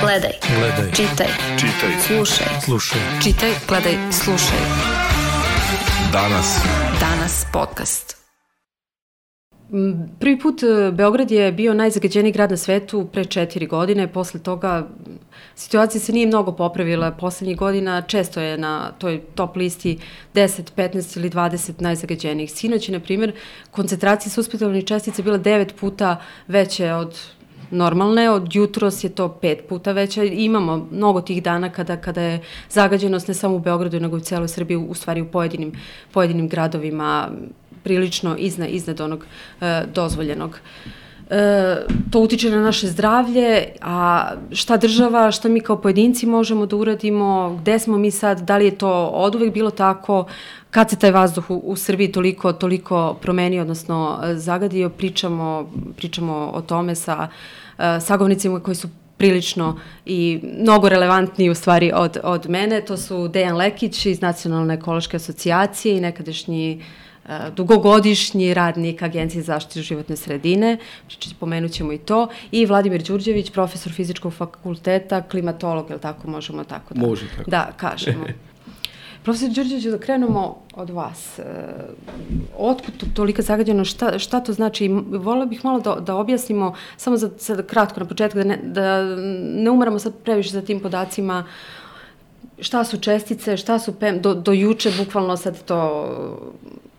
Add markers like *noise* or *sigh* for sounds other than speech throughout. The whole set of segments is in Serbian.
Gledaj. Gledaj. Čitaj. Čitaj. Slušaj. Slušaj. Čitaj, gledaj, slušaj. Danas. Danas podcast. Prvi put e, Beograd je bio najzagađeniji grad na svetu pre četiri godine. Posle toga situacija se nije mnogo popravila. Poslednjih godina često je na toj top listi 10, 15 ili 20 najzagađenijih. Sinoć je, na primjer, koncentracija suspitalovnih čestica bila devet puta veće od normalne, od jutros je to pet puta veća. Imamo mnogo tih dana kada, kada je zagađenost ne samo u Beogradu, nego u celoj Srbiji, u stvari u pojedinim, pojedinim gradovima prilično iznad, iznad onog e, dozvoljenog. E, to utiče na naše zdravlje, a šta država, šta mi kao pojedinci možemo da uradimo, gde smo mi sad, da li je to od uvek bilo tako, kad se taj vazduh u, u Srbiji toliko, toliko promenio, odnosno e, zagadio, pričamo, pričamo o tome sa e, sagovnicima koji su prilično i mnogo relevantniji u stvari od, od mene. To su Dejan Lekić iz Nacionalne ekološke asocijacije i nekadašnji uh, dugogodišnji radnik Agencije za zaštitu životne sredine, pomenut ćemo i to, i Vladimir Đurđević, profesor fizičkog fakulteta, klimatolog, je li tako možemo tako da? Može tako. Da, kažemo. *laughs* Profesor Đurđević, da krenemo od vas. E, otkud tolika zagađenost, šta, šta to znači? Volila bih malo da, da objasnimo, samo za, sad kratko na početku, da ne, da ne umaramo sad previše za tim podacima, šta su čestice, šta su PM, do, do juče bukvalno sad to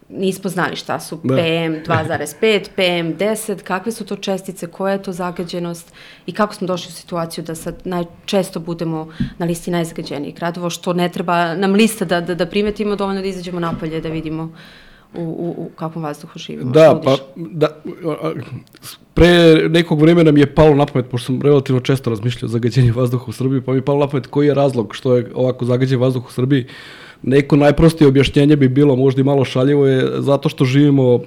nismo znali šta su da. PM 2,5, PM 10, kakve su to čestice, koja je to zagađenost i kako smo došli u situaciju da sad najčesto budemo na listi najzagađenijih gradova, što ne treba nam lista da, da, da primetimo, dovoljno da izađemo napolje da vidimo u, u, u kakvom vazduhu živimo. Da, pa, da, pre nekog vremena mi je palo na pamet, pošto sam relativno često razmišljao o zagađenju vazduha u Srbiji, pa mi je palo na pamet koji je razlog što je ovako zagađen vazduh u Srbiji. Neko najprostije objašnjenje bi bilo možda i malo šaljivo je zato što živimo uh,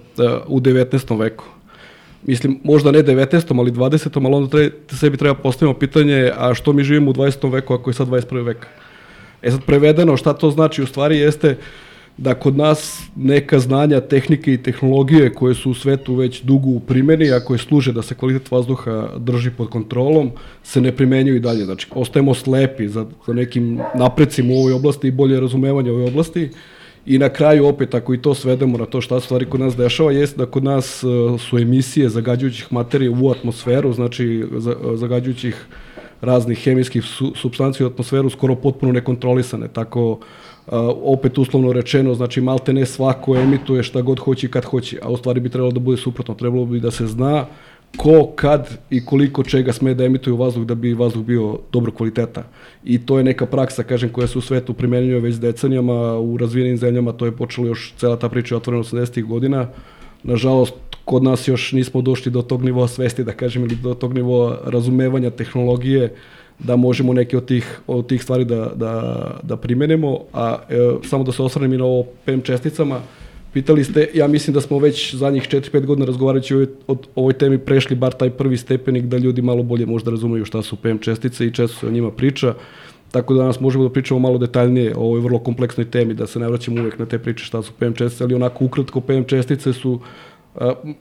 u 19. veku. Mislim, možda ne 19. ali 20. ali onda treba, sebi treba postavimo pitanje, a što mi živimo u 20. veku ako je sad 21. vek? E sad prevedeno, šta to znači u stvari jeste uh, da kod nas neka znanja, tehnike i tehnologije koje su u svetu već dugo u primjeni, a koje služe da se kvalitet vazduha drži pod kontrolom, se ne primenjuju i dalje. Znači, ostajemo slepi za, za nekim naprecima u ovoj oblasti i bolje razumevanje u ovoj oblasti. I na kraju, opet, ako i to svedemo na to šta stvari kod nas dešava, jeste da kod nas uh, su emisije zagađujućih materija u atmosferu, znači zagađujućih raznih hemijskih su, substancija u atmosferu skoro potpuno nekontrolisane. Tako opet uslovno rečeno, znači malte ne svako emituje šta god hoće kad hoće, a u stvari bi trebalo da bude suprotno, trebalo bi da se zna ko, kad i koliko čega sme da emituju vazduh da bi vazduh bio dobro kvaliteta. I to je neka praksa, kažem, koja se u svetu primenjuje već decenijama, u razvijenim zemljama to je počelo još, cela ta priča otvorena 80. godina. Nažalost, kod nas još nismo došli do tog nivoa svesti, da kažem, ili do tog nivoa razumevanja tehnologije, da možemo neke od tih, od tih stvari da, da, da primenimo, a e, samo da se osvrnem i na ovo PM česticama, pitali ste, ja mislim da smo već zadnjih 4-5 godina razgovarajući o, o ovoj temi prešli bar taj prvi stepenik da ljudi malo bolje možda razumeju šta su PM čestice i često se o njima priča, tako da danas možemo da pričamo malo detaljnije o ovoj vrlo kompleksnoj temi, da se ne vraćamo uvek na te priče šta su PM čestice, ali onako ukratko PM čestice su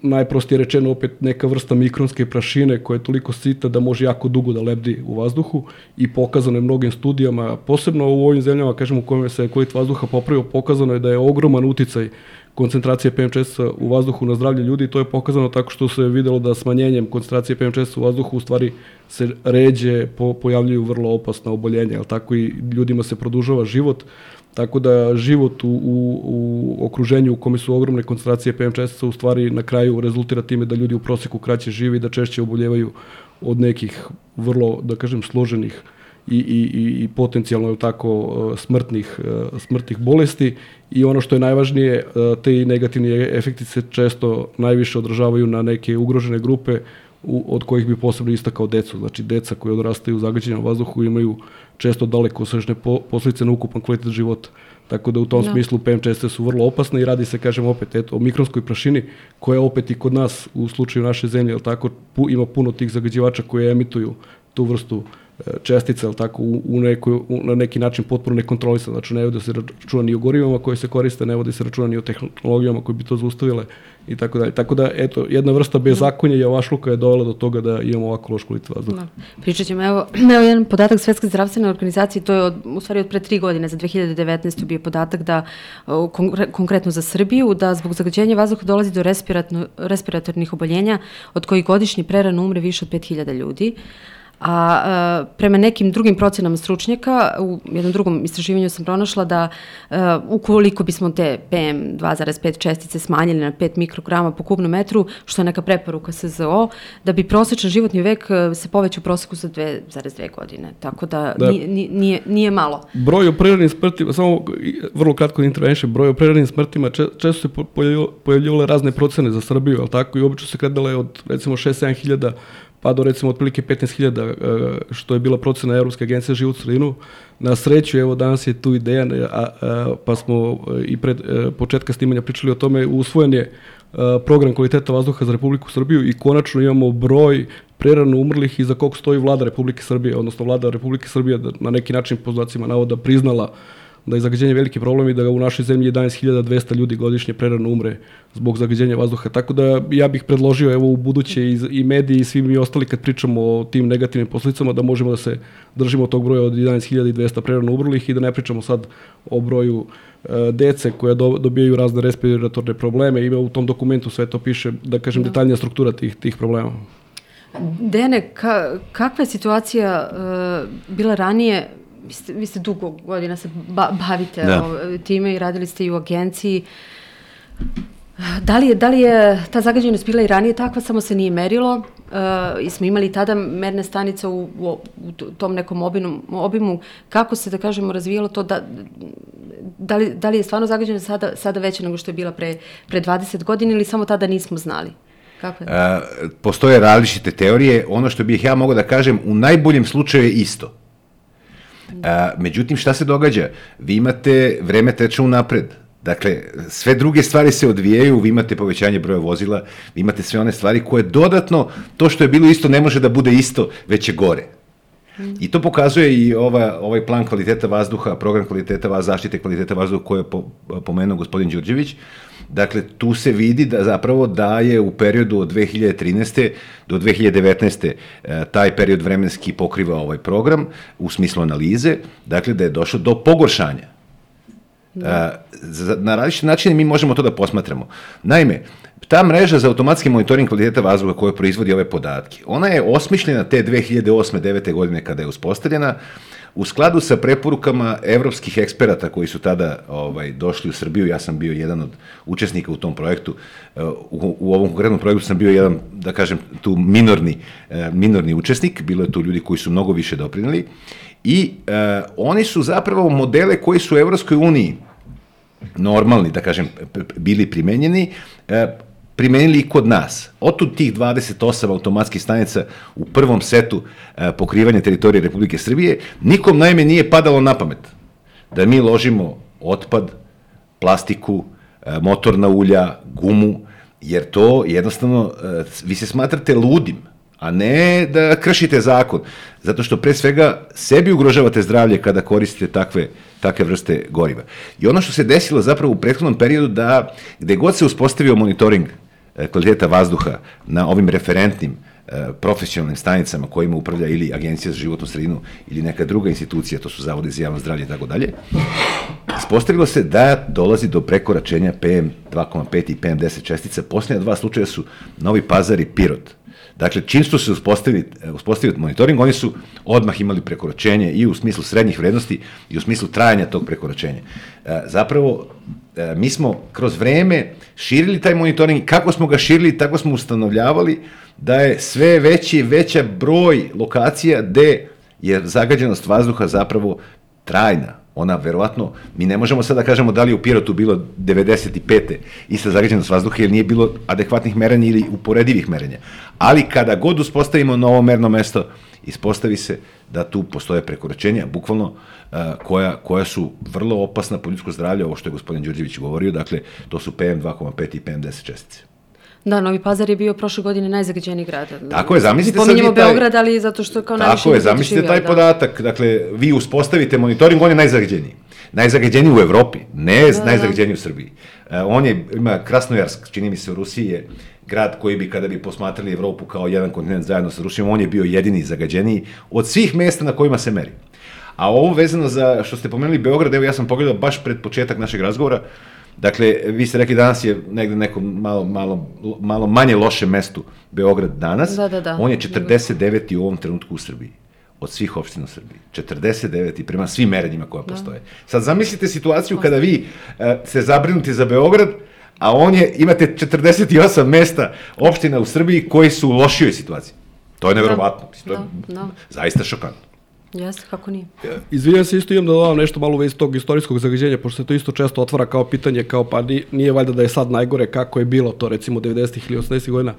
najprostije rečeno opet neka vrsta mikronske prašine koja je toliko sita da može jako dugo da lebdi u vazduhu i pokazano je mnogim studijama, posebno u ovim zemljama, kažemo u kojima se kvalitet vazduha popravio, pokazano je da je ogroman uticaj koncentracije PM čestica u vazduhu na zdravlje ljudi to je pokazano tako što se videlo da smanjenjem koncentracije PM čestica u vazduhu u stvari se ređe po, pojavljuju vrlo opasna oboljenja, al tako i ljudima se produžava život. Tako da život u, u, u okruženju u kome su ogromne koncentracije PM čestica u stvari na kraju rezultira time da ljudi u proseku kraće žive i da češće oboljevaju od nekih vrlo, da kažem, složenih i, i, i potencijalno tako smrtnih, smrtnih bolesti. I ono što je najvažnije, te negativni efekti se često najviše odražavaju na neke ugrožene grupe u, od kojih bi posebno istakao decu. Znači, deca koji odrastaju u zagađenom vazduhu imaju često daleko osvežne po, posljedice na ukupan kvalitet života. Tako da u tom. Da. smislu PM česte su vrlo opasne i radi se, kažem opet, eto, o mikronskoj prašini koja opet i kod nas u slučaju naše zemlje, jel tako, pu, ima puno tih zagađivača koje emituju tu vrstu čestica, ali tako, u, nekoj, u, na neki način potpuno nekontrolisano. Znači, ne vodi se računa ni o gorivama koje se koriste, ne vodi se računa ni o tehnologijama koje bi to zaustavile i tako dalje. Tako da, eto, jedna vrsta bezakonja i ovašluka je dovela do toga da imamo ovako loš kvalitet vazduha. Da. Pričat ćemo, evo, *clears throat* evo jedan podatak Svetske zdravstvene organizacije, to je od, u stvari od pre tri godine, za 2019. bio podatak da, konkretno za Srbiju, da zbog zagađenja vazduha dolazi do respiratornih oboljenja, od kojih godišnji prerano umre više od 5000 ljudi. A, a prema nekim drugim procenama stručnjaka, u jednom drugom istraživanju sam pronašla da a, ukoliko bismo te PM 2,5 čestice smanjili na 5 mikrograma po kubnom metru, što je neka preporuka SZO, da bi prosečan životni vek se poveća u proseku za 2,2 godine. Tako da, da. Nije, nije, nije malo. Broj o prirodnim smrtima, samo vrlo kratko intervenše, broj o prirodnim smrtima, često se pojavljivale razne procene za Srbiju, ali tako, i obično se kredale od recimo 6-7 hiljada pa do recimo otprilike 15.000 e, što je bila procena Evropske agencije život sredinu. Na sreću, evo danas je tu ideja, a, a, pa smo e, i pred a, e, početka snimanja pričali o tome, usvojen je program kvaliteta vazduha za Republiku Srbiju i konačno imamo broj prerano umrlih i za kog stoji vlada Republike Srbije, odnosno vlada Republike Srbije da na neki način po znacima navoda priznala da je zagađenje veliki problem i da u našoj zemlji 11.200 ljudi godišnje prerano umre zbog zagađenja vazduha. Tako da ja bih predložio evo u buduće i, i mediji i svi mi ostali kad pričamo o tim negativnim posledicama da možemo da se držimo tog broja od 11.200 prerano umrlih i da ne pričamo sad o broju e, dece koje do, dobijaju razne respiratorne probleme. Ima u tom dokumentu sve to piše, da kažem, da. detaljnija struktura tih, tih problema. Dene, ka, kakva je situacija uh, bila ranije vi ste, vi ste dugo godina se ba, bavite da. o, time i radili ste i u agenciji. Da li, je, da li je ta zagađenost bila i ranije takva, samo se nije merilo uh, i smo imali tada merne stanice u, u, u tom nekom obimu, obimu. Kako se, da kažemo, razvijalo to, da, da, li, da li je stvarno zagađenost sada, sada veća nego što je bila pre, pre 20 godina ili samo tada nismo znali? Kako je? Uh, postoje različite teorije. Ono što bih ja mogao da kažem, u najboljem slučaju je isto. A, međutim, šta se događa? Vi imate, vreme teče unapred. Dakle, sve druge stvari se odvijaju, vi imate povećanje broja vozila, vi imate sve one stvari koje dodatno, to što je bilo isto ne može da bude isto, već je gore. I to pokazuje i ova, ovaj plan kvaliteta vazduha, program kvaliteta vazduha, zaštite kvaliteta vazduha koje je po, pomenuo gospodin Đurđević, Dakle, tu se vidi da zapravo da je u periodu od 2013. do 2019. E, taj period vremenski pokriva ovaj program u smislu analize, dakle da je došlo do pogoršanja. Da. E, na različite načine mi možemo to da posmatramo. Naime, ta mreža za automatski monitoring kvaliteta vazduha koja proizvodi ove podatke, ona je osmišljena te 2008-2009. godine kada je uspostavljena, u skladu sa preporukama evropskih eksperata koji su tada ovaj, došli u Srbiju, ja sam bio jedan od učesnika u tom projektu, uh, u, u ovom konkretnom projektu sam bio jedan, da kažem, tu minorni, uh, minorni učesnik, bilo je tu ljudi koji su mnogo više doprinili i uh, oni su zapravo modele koji su u Evropskoj uniji normalni, da kažem, bili primenjeni, primenili i kod nas. Otud tih 28 automatskih stanica u prvom setu e, pokrivanja teritorije Republike Srbije, nikom najme nije padalo na pamet da mi ložimo otpad, plastiku, e, motorna ulja, gumu, jer to jednostavno, e, vi se smatrate ludim, a ne da kršite zakon, zato što pre svega sebi ugrožavate zdravlje kada koristite takve, takve vrste goriva. I ono što se desilo zapravo u prethodnom periodu da gde god se uspostavio monitoring kvaliteta vazduha na ovim referentnim e, profesionalnim stanicama kojima upravlja ili Agencija za životnu sredinu ili neka druga institucija, to su zavode za javno zdravlje i tako dalje, ispostavilo se da dolazi do prekoračenja PM 2,5 i PM 10 čestica. Posljednja dva slučaja su Novi Pazar i Pirot. Dakle, čim su se uspostavili, e, uspostavili monitoring, oni su odmah imali prekoračenje i u smislu srednjih vrednosti i u smislu trajanja tog prekoračenja. Zapravo, E, mi smo kroz vreme širili taj monitoring, kako smo ga širili, tako smo ustanovljavali da je sve veći i veća broj lokacija gde je zagađenost vazduha zapravo trajna. Ona verovatno, mi ne možemo sada da kažemo da li je u Pirotu bilo 95. ista zagađenost vazduha jer nije bilo adekvatnih merenja ili uporedivih merenja. Ali kada god uspostavimo novo merno mesto, ispostavi se da tu postoje prekoračenja, bukvalno uh, koja, koja su vrlo opasna po ljudsko zdravlje, ovo što je gospodin Đurđević govorio, dakle, to su PM2,5 i PM10 čestice. Da, Novi Pazar je bio prošle godine najzagađeniji grad. Tako je, zamislite Mi sad vi taj- Beograd, ali zato što kao najviše Tako je, zamislite taj da. podatak. Dakle, vi uspostavite monitoring, on je najzagađeniji. Najzagađeniji u Evropi, ne Da, da. najzagađeniji u Srbiji. E, on je, ima Krasnojarsk, čini mi se u Rusiji je grad koji bi, kada bi posmatrali Evropu kao jedan kontinent zajedno sa Rusijom, on je bio jedini zagađeniji od svih mesta na kojima se meri. A ovo vezano za, što ste pomenuli Beograd, evo ja sam pogledao baš pred početak našeg razgovora, Dakle, vi ste rekli danas je negde neko malo, malo, malo manje loše mestu Beograd danas. Da, da, da. On je 49. u ovom trenutku u Srbiji od svih opština u Srbiji. 49. prema svim merenjima koja postoje. Sad zamislite situaciju kada vi e, ste zabrinuti za Beograd, a on je, imate 48 mesta opština u Srbiji koji su u lošijoj situaciji. To je nevjerovatno. Mislim, To je da, da. zaista šokantno. Jeste, kako nije. Izvinjam se, isto imam da dodam nešto malo u vezi tog istorijskog zagađenja, pošto se to isto često otvara kao pitanje, kao pa ni- nije valjda da je sad najgore kako je bilo to recimo 90. ili 80. godina.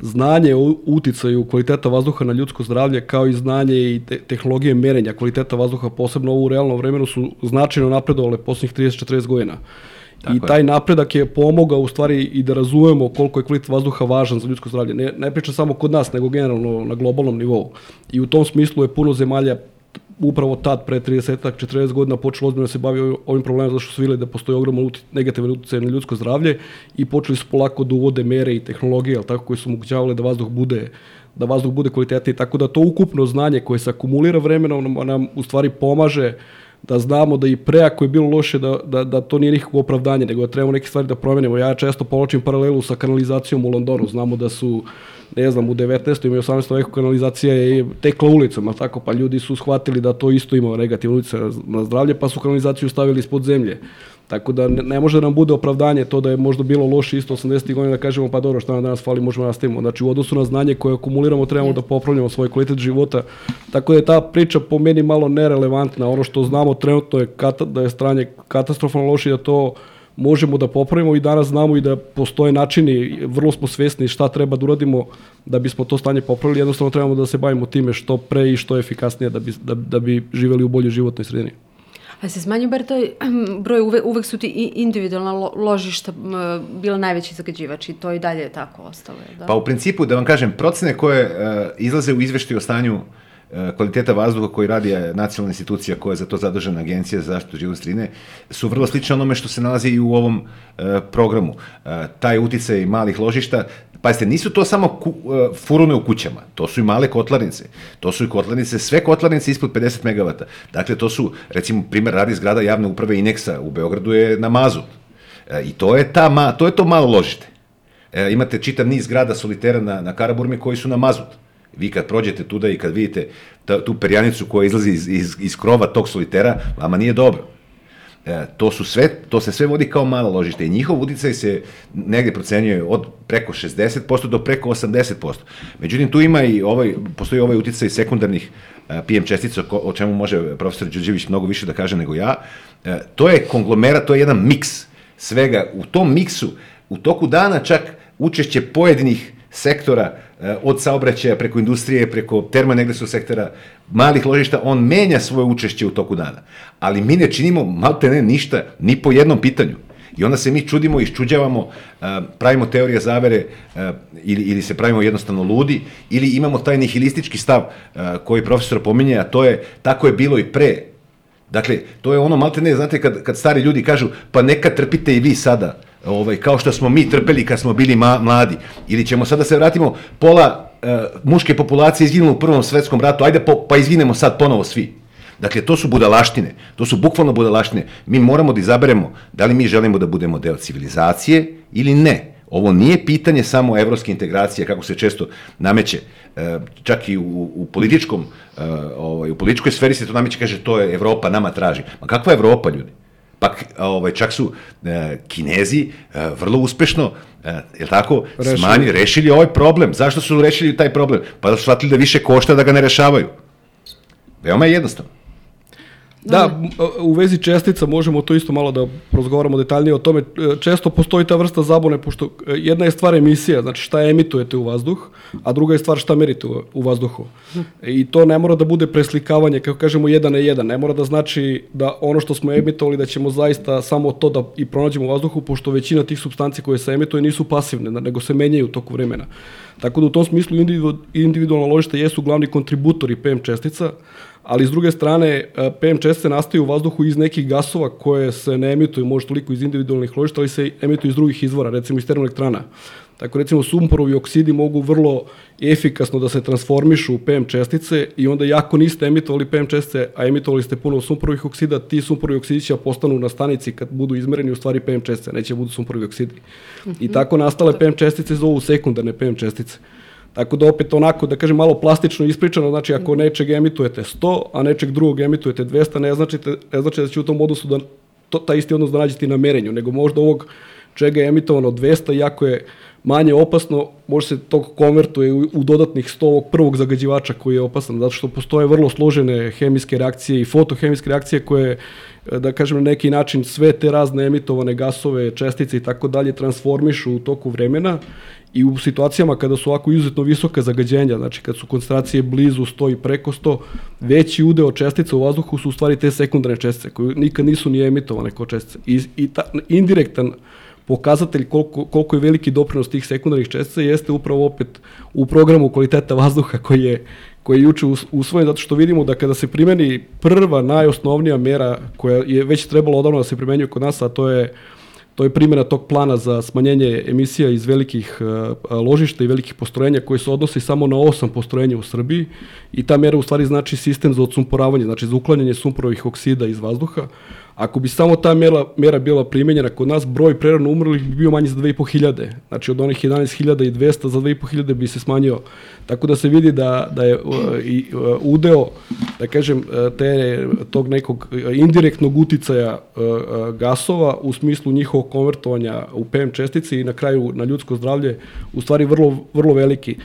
Znanje o uticaju kvaliteta vazduha na ljudsko zdravlje, kao i znanje i te tehnologije merenja kvaliteta vazduha, posebno u realnom vremenu, su značajno napredovale poslednjih 30-40 godina. I je. taj napredak je pomogao u stvari i da razumemo koliko je kvalitet vazduha važan za ljudsko zdravlje. Ne, ne pričam samo kod nas, nego generalno na globalnom nivou. I u tom smislu je puno zemalja upravo tad, pre 30-40 godina, počelo ozbiljno da se bavi ovim- problemom, zato što su vidjeli da postoji ogroman uti, negativan utjecaj na ljudsko zdravlje i počeli su polako da uvode mere i tehnologije, ali tako, koji su omogućavali da vazduh bude da vazduh bude kvalitetniji, tako da to ukupno znanje koje se akumulira vremenom nam, nam u stvari pomaže da znamo da i pre ako je bilo loše da, da, da to nije nikakvo opravdanje, nego da trebamo neke stvari da promenimo. Ja često povlačim paralelu sa kanalizacijom u Londonu. Znamo da su, ne znam, u 19. i 18. veku kanalizacija je tekla ulicom, a tako, pa ljudi su shvatili da to isto ima negativan utjecaj na- na zdravlje, pa su kanalizaciju stavili ispod zemlje. Tako da ne, ne može da nam bude opravdanje to da je možda bilo loše isto 80. godina da kažemo pa dobro šta nam danas fali možemo da nastavimo. Znači u odnosu na znanje koje akumuliramo trebamo da popravljamo svoj kvalitet života. Tako da je ta priča po meni malo nerelevantna. Ono što znamo trenutno je kata, da je stranje katastrofalno loše da to možemo da popravimo i danas znamo i da postoje načini, vrlo smo svesni šta treba da uradimo da bismo to stanje popravili, jednostavno trebamo da se bavimo time što pre i što efikasnije da bi, da, da bi živeli u boljoj životnoj sredini. A se smanjio bar taj broj, uve, uvek su ti individualna lo, ložišta bila najveći zagađivač i to i dalje je tako ostalo. Da? Pa u principu, da vam kažem, procene koje e, izlaze u izveštaju o stanju e, kvaliteta vazduha koji radi nacionalna institucija koja je za to zadužena agencija za zaštitu životne sredine su vrlo slične onome što se nalazi i u ovom e, programu. E, taj uticaj malih ložišta Pazite, nisu to samo ku, e, furune u kućama, to su i male kotlarnice. To su i kotlarnice, sve kotlarnice ispod 50 MW. Dakle, to su, recimo, primer radi zgrada javne uprave Ineksa u Beogradu je na mazut. E, I to je, ta, ma, to je to malo ložište. E, imate čitav niz grada solitera na, na Karaburmi koji su na mazut. Vi kad prođete tuda i kad vidite ta, tu perjanicu koja izlazi iz, iz, iz krova tog solitera, vama nije dobro. E, to, su sve, to se sve vodi kao malo ložište i njihov uticaj se negde procenjuje od preko 60% do preko 80%. Međutim, tu ima i ovaj, postoji ovaj uticaj sekundarnih e, PM čestica, o čemu može profesor Đurđević mnogo više da kaže nego ja. E, to je konglomerat, to je jedan miks svega. U tom miksu, u toku dana čak učešće pojedinih sektora, e, od saobraćaja preko industrije, preko termoenergetskog sektora, malih ložišta, on menja svoje učešće u toku dana. Ali mi ne činimo malte ne ništa, ni po jednom pitanju. I onda se mi čudimo, iščuđavamo, e, pravimo teorije zavere e, ili, ili se pravimo jednostavno ludi, ili imamo taj nihilistički stav koji profesor pominje, a to je tako je bilo i pre. Dakle, to je ono, malte ne, znate, kad, kad stari ljudi kažu, pa neka trpite i vi sada, ovaj, kao što smo mi trpeli kad smo bili ma, mladi. Ili ćemo sada se vratimo, pola e, muške populacije izginulo u Prvom svetskom ratu, ajde po, pa izginemo sad ponovo svi. Dakle, to su budalaštine, to su bukvalno budalaštine. Mi moramo da izaberemo da li mi želimo da budemo deo civilizacije ili ne. Ovo nije pitanje samo evropske integracije, kako se često nameće, e, čak i u, u političkom, e, ovaj, u političkoj sferi se to nameće, kaže, to je Evropa nama traži. Ma kakva je Evropa, ljudi? Pa ovaj, čak su e, Kinezi e, vrlo uspešno, e, je tako, Rešili. smanjili, rešili ovaj problem. Zašto su rešili taj problem? Pa da su shvatili da više košta da ga ne rešavaju. Veoma je jednostavno. Da, m, u vezi čestica možemo to isto malo da prozgovaramo detaljnije o tome. E, Često postoji ta vrsta zabune, pošto e, jedna je stvar emisija, znači šta emitujete u vazduh, a druga je stvar šta merite u, vazduhu. I to ne mora da bude preslikavanje, kako kažemo, jedan na jedan. Ne mora da znači da ono što smo emitovali, da ćemo zaista samo to da i pronađemo u vazduhu, pošto većina tih substanci koje se emituje nisu pasivne, nego se menjaju u toku vremena. Tako da u tom smislu individu, individualna ložišta jesu glavni kontributori PM čestica, ali s druge strane e, PM čestice nastaju u vazduhu iz nekih gasova koje se ne emituju možda toliko iz individualnih ložišta, ali se emituju iz drugih izvora, recimo iz termoelektrana. Tako recimo sumporovi oksidi mogu vrlo efikasno da se transformišu u PM čestice i onda jako niste emitovali PM čestice, a emitovali ste puno sumporovih oksida, ti sumporovi oksidi će da postanu na stanici kad budu izmereni u stvari PM čestice, neće da budu sumporovi oksidi. I tako nastale PM čestice zovu sekundarne PM čestice. Tako da opet onako, da kažem, malo plastično ispričano, znači ako nečeg emitujete 100, a nečeg drugog emitujete 200, ne znači, ne znači da će u tom odnosu da to, taj isti odnos da nađete na merenju, nego možda ovog čega je emitovano 200, iako je manje opasno, može se to konvertuje u, dodatnih 100 ovog prvog zagađivača koji je opasan, zato što postoje vrlo složene hemijske reakcije i fotohemijske reakcije koje e, da kažem na neki način sve te razne emitovane gasove, čestice i tako dalje transformišu u toku vremena i u situacijama kada su ovako izuzetno visoka zagađenja, znači kad su koncentracije blizu 100 i preko 100, veći udeo čestica u vazduhu su u stvari te sekundarne čestice koje nikad nisu ni emitovane kao čestice. I, i ta, indirektan pokazatelj koliko, koliko je veliki doprinos tih sekundarnih čestica jeste upravo opet u programu kvaliteta vazduha koji je koji je juče us- usvojen zato što vidimo da kada se primeni prva najosnovnija mera koja je već trebalo odavno da se primenjuje kod nas, a to je To je primjena tog plana za smanjenje emisija iz velikih uh, ložišta i velikih postrojenja koji se odnosi samo na osam postrojenja u Srbiji i ta mera u stvari znači sistem za odsumporavanje, znači za uklanjanje sumporovih oksida iz vazduha. Ako bi samo ta mera, mera bila primenjena kod nas, broj prerano umrlih bi bio manji za 2500. Znači od onih 11.200 za 2500 bi se smanjio. Tako da se vidi da, da je i udeo, da kažem, uh, te, tog nekog uh, indirektnog uticaja uh, gasova u smislu njihovog konvertovanja u PM čestice i na kraju na ljudsko zdravlje u stvari vrlo, vrlo veliki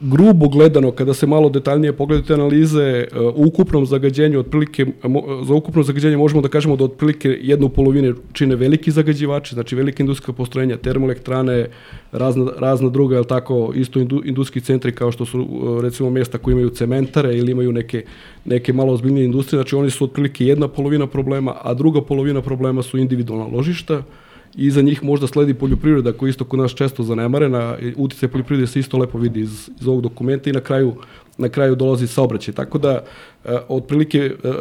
grubo gledano, kada se malo detaljnije pogledate analize, uh, u ukupnom zagađenju, otprilike, mo, za ukupno zagađenje možemo da kažemo da otprilike jednu polovine čine veliki zagađivači, znači velike industrijska postrojenja, termoelektrane, razna, razna druga, jel tako, isto indu, industrijski centri kao što su uh, recimo mesta koji imaju cementare ili imaju neke, neke malo ozbiljnije industrije, znači oni su otprilike jedna polovina problema, a druga polovina problema su individualna ložišta, i iza njih možda sledi poljoprivreda koja isto kod nas često zanemarena, i uticaj poljoprivrede se isto lepo vidi iz, iz ovog dokumenta. I na kraju na kraju dolazi saobraćaj. Tako da, e, otprilike, e, e,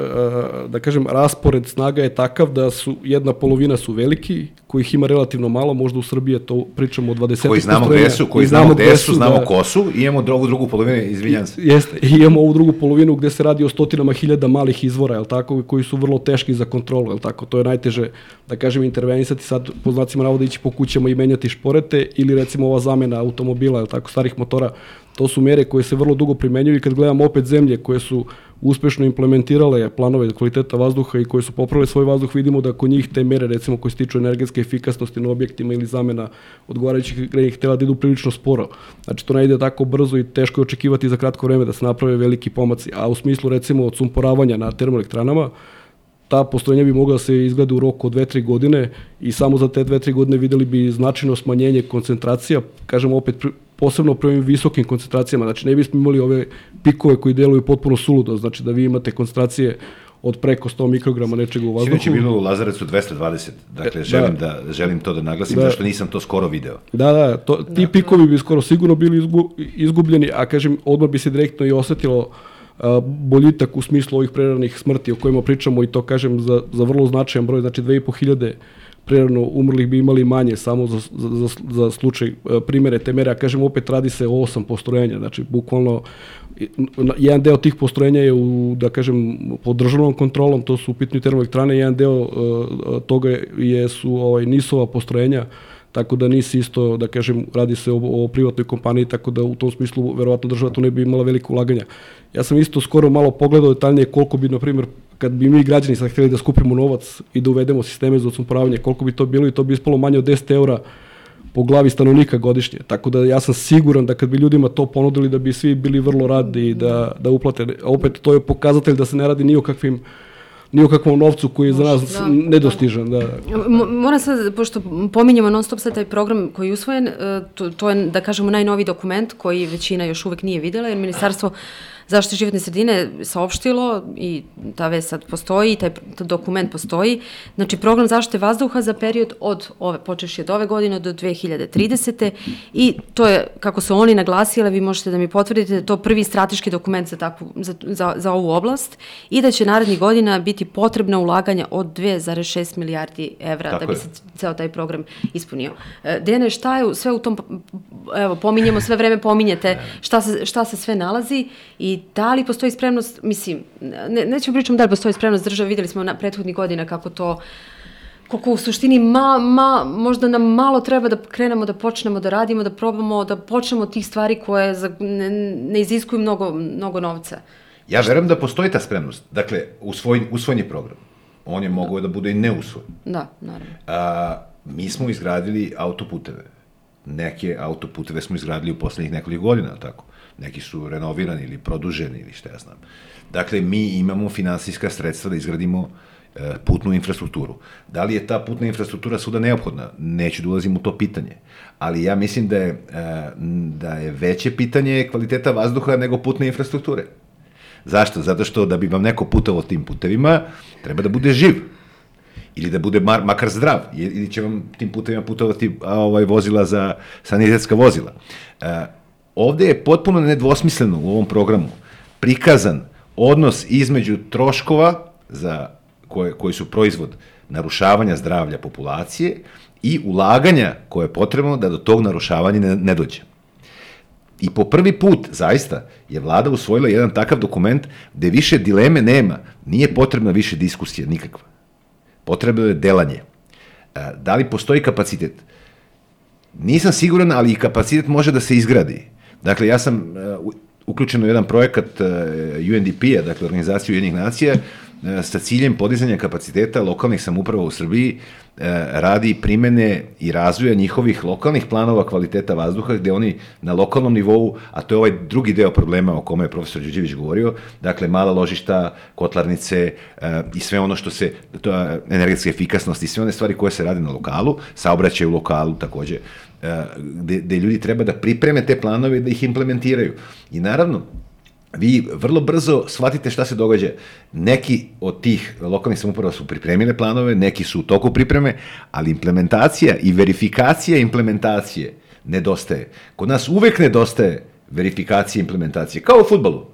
da kažem, raspored snaga je takav da su jedna polovina su veliki, kojih ima relativno malo, možda u Srbiji je to pričamo o 20 Koji znamo gde su, koji I znamo gde su, znamo da. ko su, i imamo drugu, drugu polovinu, izvinjam se. Jeste, i imamo ovu drugu polovinu gde se radi o stotinama hiljada malih izvora, jel tako, koji su vrlo teški za kontrolu, jel tako, to je najteže, da kažem, intervenisati sad po znacima navoda ići po kućama i menjati šporete ili recimo ova zamena automobila, jel tako, starih motora, to su mere koje se vrlo dugo primenjuju i kad gledamo opet zemlje koje su uspešno implementirale planove kvaliteta vazduha i koje su popravile svoj vazduh, vidimo da kod njih te mere, recimo koje se tiču energetske efikasnosti na objektima ili zamena odgovarajućih grejnih tela, da idu prilično sporo. Znači to ne ide tako brzo i teško je očekivati za kratko vreme da se naprave veliki pomaci. A u smislu recimo odsumporavanja na termoelektranama, ta postrojenja bi mogla da se izgleda u roku od 2-3 godine i samo za te 2-3 godine videli bi značajno smanjenje koncentracija, kažemo opet posebno pri ovim visokim koncentracijama, znači ne bismo imali ove pikove koji deluju potpuno suludo, znači da vi imate koncentracije od preko 100 mikrograma nečega u vazduhu. Sinoć je bilo u Lazarevcu 220, dakle, E, želim, da. da. želim to da naglasim, Da. zašto nisam to skoro video. Da, da, to, ti pikovi bi skoro sigurno bili izgu, izgubljeni, a kažem, odmah bi se direktno i osetilo a, boljitak u smislu ovih preranih smrti o kojima pričamo i to kažem za, za vrlo značajan broj, znači 2500 prerano umrlih bi imali manje samo za, za, za, slučaj a, primere te mere, a kažem opet radi se o osam postrojenja, znači bukvalno jedan deo tih postrojenja je u, da kažem, pod državnom kontrolom, to su u pitanju termoelektrane, jedan deo uh, toga je, su ovaj, nisova postrojenja, tako da nisi isto, da kažem, radi se o, o privatnoj kompaniji, tako da u tom smislu verovatno država tu ne bi imala veliko ulaganja. Ja sam isto skoro malo pogledao detaljnije koliko bi, na primjer, kad bi mi građani sad hteli da skupimo novac i da uvedemo sisteme za odsumporavanje, koliko bi to bilo i to bi ispalo manje od 10 eura po glavi stanovnika godišnje. Tako da ja sam siguran da kad bi ljudima to ponudili da bi svi bili vrlo radi da, da uplate. Opet to je pokazatelj da se ne radi ni o kakvim ni o kakvom novcu koji je za nas Da. nedostižan. Da. Moram sad, pošto pominjemo non stop sad taj program koji je usvojen, e, to, to je, da kažemo, najnoviji dokument koji većina još uvek nije videla, jer Ministarstvo zaštite životne sredine saopštilo i ta vest sad postoji, taj, dokument postoji. Znači, program zaštite vazduha za period od ove, počeši od ove godine do 2030. I to je, kako su oni naglasili, vi možete da mi potvrdite, da je to prvi strateški dokument za, takvu, za, za, za ovu oblast i da će narednih godina biti potrebna ulaganja od 2,6 milijardi evra Tako da bi je. se ceo taj program ispunio. E, Dene, šta je sve u tom, evo, pominjemo, sve vreme pominjete šta se, šta se sve nalazi i da li postoji spremnost, mislim, ne, nećemo pričamo da li postoji spremnost države, videli smo na prethodnih godina kako to koliko u suštini ma, ma, možda nam malo treba da krenemo da počnemo da radimo, da probamo da počnemo tih stvari koje za, ne, ne iziskuju mnogo, mnogo novca. Ja verujem da postoji ta spremnost. Dakle, usvojen, usvojen je program. On je mogao da bude i neusvojen. Da, naravno. A, mi smo izgradili autoputeve. Neke autoputeve smo izgradili u poslednjih nekoliko godina, tako? Neki su renovirani ili produženi ili šta ja znam. Dakle, mi imamo finansijska sredstva da izgradimo e, putnu infrastrukturu. Da li je ta putna infrastruktura svuda neophodna? Neću da ulazim u to pitanje. Ali ja mislim da je, e, da je veće pitanje kvaliteta vazduha nego putne infrastrukture. Zašto? Zato što da bi vam neko putovao tim putevima, treba da bude živ ili da bude mar, makar zdrav, ili će vam tim putevima putovati ovaj, vozila za sanitetska vozila. Ovde je potpuno nedvosmisleno u ovom programu prikazan odnos između troškova za koje, koji su proizvod narušavanja zdravlja populacije i ulaganja koje je potrebno da do tog narušavanja ne, ne dođe. I po prvi put, zaista, je vlada usvojila jedan takav dokument gde više dileme nema, nije potrebna više diskusija nikakva. Potrebno je delanje. E, Da li postoji kapacitet? Nisam siguran, ali i kapacitet može da se izgradi. Dakle, ja sam e, u- uključen u jedan projekat e, UNDP-a, dakle Organizaciju Ujedinjenih nacija, e, sa ciljem podizanja kapaciteta lokalnih samuprava u Srbiji radi primene i razvoja njihovih lokalnih planova kvaliteta vazduha, gde oni na lokalnom nivou, a to je ovaj drugi deo problema o kome je profesor Đuđević govorio, dakle mala ložišta, kotlarnice i sve ono što se, to je energetska efikasnost i sve one stvari koje se rade na lokalu, saobraćaj u lokalu takođe, gde, gde ljudi treba da pripreme te planove i da ih implementiraju. I naravno, vi vrlo brzo shvatite šta se događa. Neki od tih lokalnih samouprava su pripremile planove, neki su u toku pripreme, ali implementacija i verifikacija implementacije nedostaje. Kod nas uvek nedostaje verifikacije implementacije, kao u futbalu.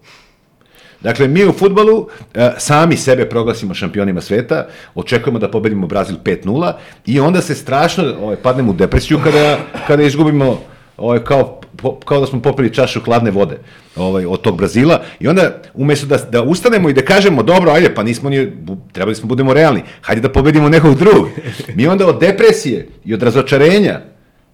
Dakle, mi u futbalu e, sami sebe proglasimo šampionima sveta, očekujemo da pobedimo Brazil 5-0 i onda se strašno ovaj, padnemo u depresiju kada, kada izgubimo ovaj, kao, po, kao da smo popili čašu hladne vode ovaj, od tog Brazila i onda umesto da, da ustanemo i da kažemo dobro, ajde, pa nismo ni, trebali smo da budemo realni, hajde da pobedimo nekog drugog. Mi onda od depresije i od razočarenja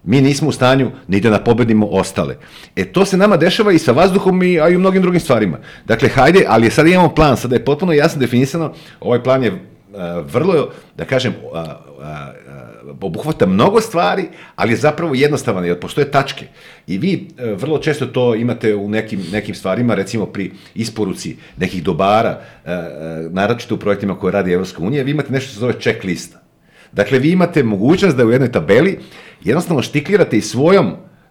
Mi nismo u stanju ni da napobedimo ostale. E, to se nama dešava i sa vazduhom, i, a i u mnogim drugim stvarima. Dakle, hajde, ali sad imamo plan, sada je potpuno jasno definisano, ovaj plan je a, vrlo, da kažem, obuhvata mnogo stvari, ali je zapravo jednostavan, jer postoje tačke. I vi e, vrlo često to imate u nekim, nekim stvarima, recimo pri isporuci nekih dobara, e, e, naročito u projektima koje radi Evropska unija, vi imate nešto što se zove checklista. Dakle, vi imate mogućnost da u jednoj tabeli jednostavno štiklirate i svojom,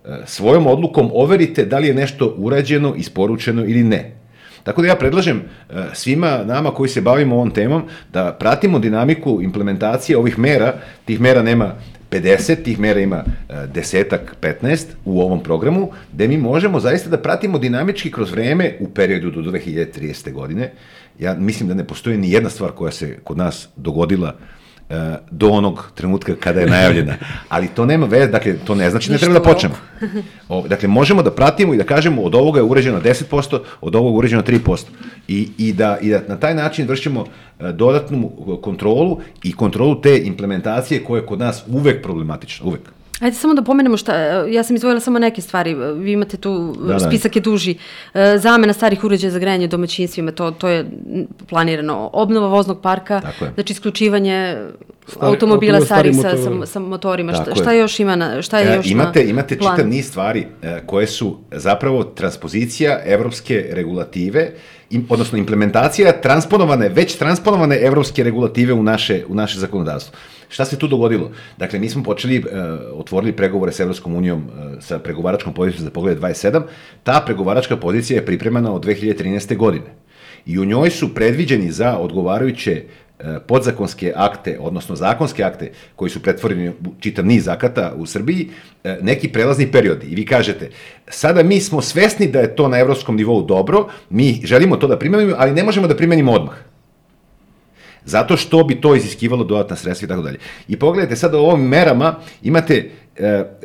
e, svojom odlukom overite da li je nešto urađeno, isporučeno ili ne. Tako da ja predlažem e, svima nama koji se bavimo ovom temom da pratimo dinamiku implementacije ovih mera, tih mera nema 50, tih mera ima e, desetak, 15 u ovom programu, gde mi možemo zaista da pratimo dinamički kroz vreme u periodu do 2030. godine. Ja mislim da ne postoji ni jedna stvar koja se kod nas dogodila e, do onog trenutka kada je najavljena. Ali to nema veze, dakle, to ne znači da ne treba da počnemo. O, dakle, možemo da pratimo i da kažemo od ovoga je uređeno 10%, od ovoga je uređeno 3%. I, i, da, I da na taj način vršimo e, dodatnu kontrolu i kontrolu te implementacije koja je kod nas uvek problematična, uvek. Ajde samo da pomenemo šta, ja sam izvojila samo neke stvari, vi imate tu, Da, da. spisak je duži, E, zamena starih uređaja za grejanje u domaćinstvima, to, to je planirano, obnova voznog parka, znači isključivanje Stari- automobila starih sa, sa, motorima. sa motorima, šta, je. šta još ima na, šta je E, još imate, na imate planu? čitav niz stvari e, koje su zapravo transpozicija evropske regulative im, odnosno implementacija transponovane, već transponovane evropske regulative u naše, u naše zakonodavstvo. Šta se tu dogodilo? Dakle, mi smo počeli, uh, otvorili pregovore sa Evropskom unijom, uh, sa pregovaračkom pozicijom za pogled 27. Ta pregovaračka pozicija je pripremana od 2013. godine. I u njoj su predviđeni za odgovarajuće podzakonske akte, odnosno zakonske akte koji su pretvoreni u čitav niz akata u Srbiji, e, neki prelazni periodi. I vi kažete, sada mi smo svesni da je to na evropskom nivou dobro, mi želimo to da primenimo, ali ne možemo da primenimo odmah. Zato što bi to iziskivalo dodatna sredstva i tako dalje. I pogledajte sad o ovim merama, imate e,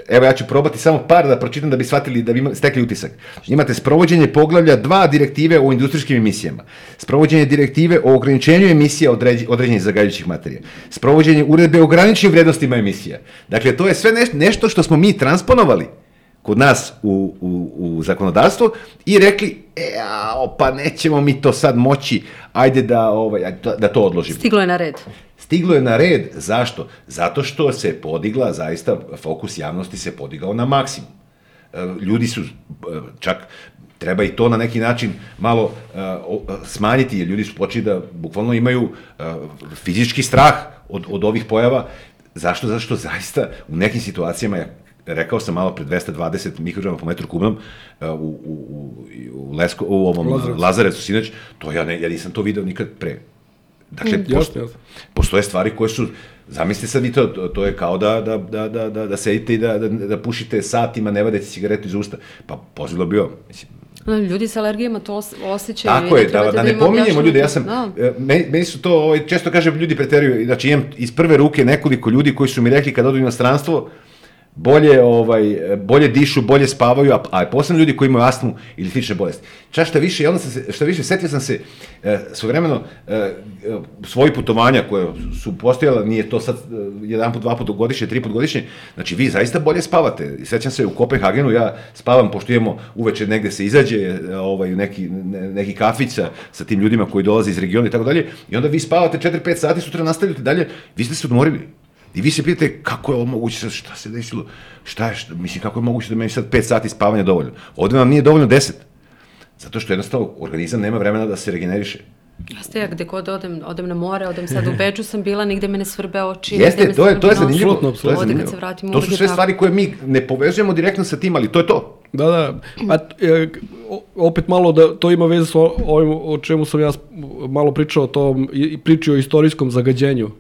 evo ja ću probati samo par da pročitam da bi shvatili, da bi stekli utisak. Imate sprovođenje poglavlja dva direktive o industrijskim emisijama, sprovođenje direktive o ograničenju emisija određ, određenih zagađujućih materija, sprovođenje uredbe o graničnim vrednostima emisija. Dakle, to je sve neš, nešto što smo mi transponovali kod nas u, u, u zakonodavstvo i rekli, e, pa nećemo mi to sad moći, ajde da, ovaj, da to odložimo. Stiglo je na red. Stiglo je na red, zašto? Zato što se podigla, zaista fokus javnosti se podigao na maksimum. E, ljudi su, e, čak treba i to na neki način malo uh, smanjiti, jer ljudi su počeli da bukvalno imaju uh, fizički strah od, od ovih pojava. Zašto? Zato što zaista u nekim situacijama, ja rekao sam malo pre 220 mikrograma po metru kubnom uh, u, u, u, Lesko, u ovom Lazarecu, Lazarecu sinoć, to ja, ne, ja nisam to video nikad pre. Dakle, mm, posto, jasno. postoje stvari koje su, zamislite sad vi to, to, je kao da, da, da, da, da, da sedite i da, da, da pušite satima, ne vadete cigaretu iz usta. Pa pozivilo bio, mislim, Ljudi sa alergijama to osjećaju. Tako je, da, da, da ne pominjemo ljude, ja sam, da. E, meni, meni su to, ovaj, često kažem, ljudi preteruju, znači imam iz prve ruke nekoliko ljudi koji su mi rekli kad odu u inostranstvo, bolje ovaj bolje dišu, bolje spavaju, a, a posebno ljudi koji imaju astmu ili slične bolesti. Čak šta više, onda sam se, šta više, setio sam se e, svojevremeno e, svoji putovanja koje su postojala, nije to sad e, jedan put, dva put godišnje, tri put godišnje, znači vi zaista bolje spavate. I sećam se u Kopenhagenu, ja spavam, pošto imamo uveče negde se izađe, e, ovaj, neki, ne, neki kafić sa, sa tim ljudima koji dolaze iz regiona i tako dalje, i onda vi spavate 4-5 sati, sutra nastavljate dalje, vi ste se odmorili I vi se pitate kako je ovo moguće, šta se desilo, šta je, šta, mislim, kako je moguće da meni sad 5 sati spavanja dovoljno. Ovde vam nije dovoljno 10. Zato što jednostavno organizam nema vremena da se regeneriše. Jeste, ja gde god odem, odem na more, odem sad u *laughs* Beču sam bila, nigde me ne svrbe oči. Jeste, to je, to je zanimljivo. Absolutno, apsolutno. Ovde kad se vratim, to su sve stvari koje mi ne povezujemo direktno sa tim, ali to je to. Da, da. A, e, opet malo da to ima veze sa ovim o čemu sam ja malo pričao, to priči o istorijskom zagađenju. Uh,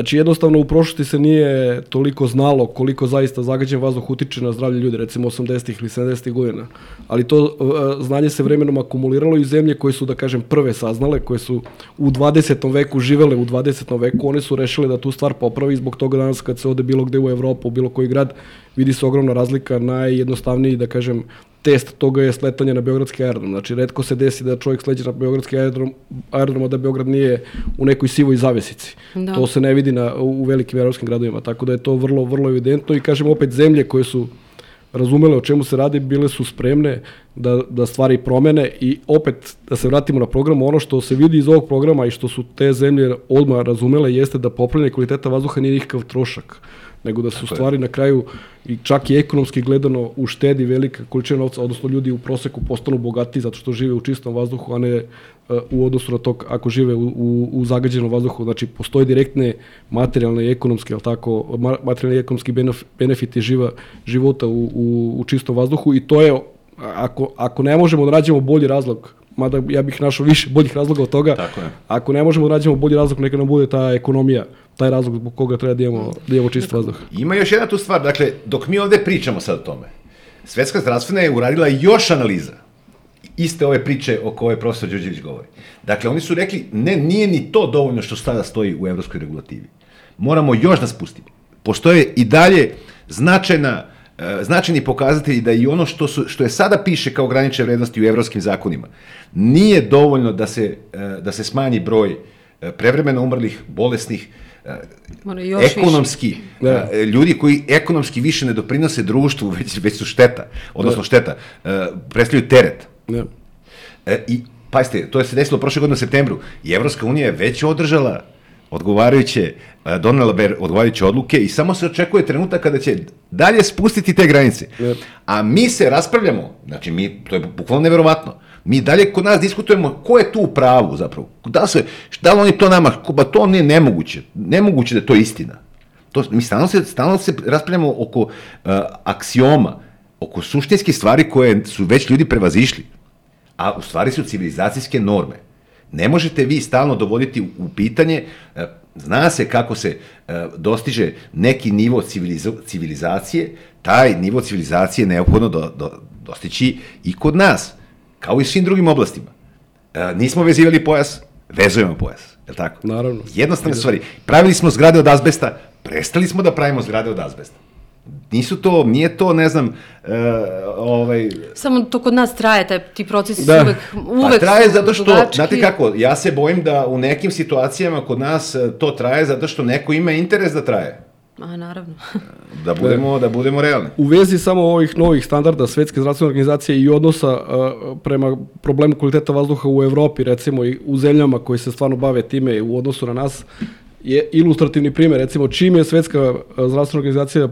Znači jednostavno u prošlosti se nije toliko znalo koliko zaista zagađen vazduh utiče na zdravlje ljudi, recimo 80. ili 70. godina. Ali to uh, znanje se vremenom akumuliralo i zemlje koje su, da kažem, prve saznale, koje su u 20. veku živele u 20. veku, one su rešile da tu stvar popravi zbog toga danas kad se ode bilo gde u Evropu, u bilo koji grad, vidi se ogromna razlika, najjednostavniji, da kažem, test toga je sletanje na Beogradski aerodrom. Znači, redko se desi da čovjek sleće na Beogradski aerodrom, aerodrom a da Beograd nije u nekoj sivoj zavesici. Da. To se ne vidi na, u velikim evropskim gradovima, tako da je to vrlo, vrlo evidentno i kažem opet zemlje koje su razumele o čemu se radi, bile su spremne da, da stvari promene i opet da se vratimo na program, ono što se vidi iz ovog programa i što su te zemlje odmah razumele jeste da popravljanje kvaliteta vazduha nije nikakav trošak nego da se u stvari na kraju i čak i ekonomski gledano uštedi velika količina novca, odnosno ljudi u proseku postanu bogati zato što žive u čistom vazduhu, a ne uh, u odnosu na to ako žive u, u, u zagađenom vazduhu. Znači, postoje direktne materijalne i ekonomske, ali tako, materijalne i ekonomski benefiti živa, života u, u, u čistom vazduhu i to je, ako, ako ne možemo da nađemo bolji razlog mada ja bih našao više boljih razloga od toga. Tako je. Ako ne možemo da nađemo bolji razlog, neka nam bude ta ekonomija taj razlog zbog koga treba da imamo, da imamo čist vazduh. Ima još jedna tu stvar, dakle, dok mi ovde pričamo sad o tome, Svetska zdravstvena je uradila još analiza iste ove priče o koje profesor Đorđević govori. Dakle, oni su rekli, ne, nije ni to dovoljno što sada stoji u evropskoj regulativi. Moramo još da spustimo. Postoje i dalje značajna e, značajni pokazatelji da i ono što, su, što je sada piše kao granične vrednosti u evropskim zakonima, nije dovoljno da se, e, da se smanji broj e, prevremeno umrlih, bolesnih, ekonomski, da. ljudi koji ekonomski više ne doprinose društvu, *laughs* već, već su šteta, odnosno da. šteta, predstavljaju teret. Da. I, pazite, to je se desilo prošle godine u septembru, i Evropska unija je već održala odgovarajuće, donela ber odgovarajuće odluke i samo se očekuje trenutak kada će dalje spustiti te granice. A mi se raspravljamo, znači mi, to je bukvalno neverovatno, Mi dalje kod nas diskutujemo ko je tu u pravu zapravo. Da, se, da li oni to nama, ba to nije nemoguće. Nemoguće da je to istina. To, mi stalno se, stalno se raspravljamo oko uh, aksioma, oko suštinskih stvari koje su već ljudi prevazišli, a u stvari su civilizacijske norme. Ne možete vi stalno dovoditi u pitanje, uh, zna se kako se uh, dostiže neki nivo civiliza civilizacije, taj nivo civilizacije je neophodno do, do, dostići i kod nas, kao i svim drugim oblastima. E, nismo vezivali pojas, vezujemo pojas, je li tako? Naravno. Jednostavne stvari. Pravili smo zgrade od azbesta, prestali smo da pravimo zgrade od azbesta. Nisu to, nije to, ne znam, e, ovaj... Samo to kod nas traje, taj, ti procesi Da. su uvek, uvek Pa traje zato što, dugački. znate kako, ja se bojim da u nekim situacijama kod nas e, to traje zato što neko ima interes da traje. A, naravno. *laughs* Da budemo, da budemo realni. U vezi samo ovih novih standarda Svetske zdravstvene organizacije i odnosa uh, prema problemu kvaliteta vazduha u Evropi, recimo i u zemljama koji se stvarno bave time u odnosu na nas, je ilustrativni primjer. Recimo, čim je Svetska uh, zdravstvena organizacija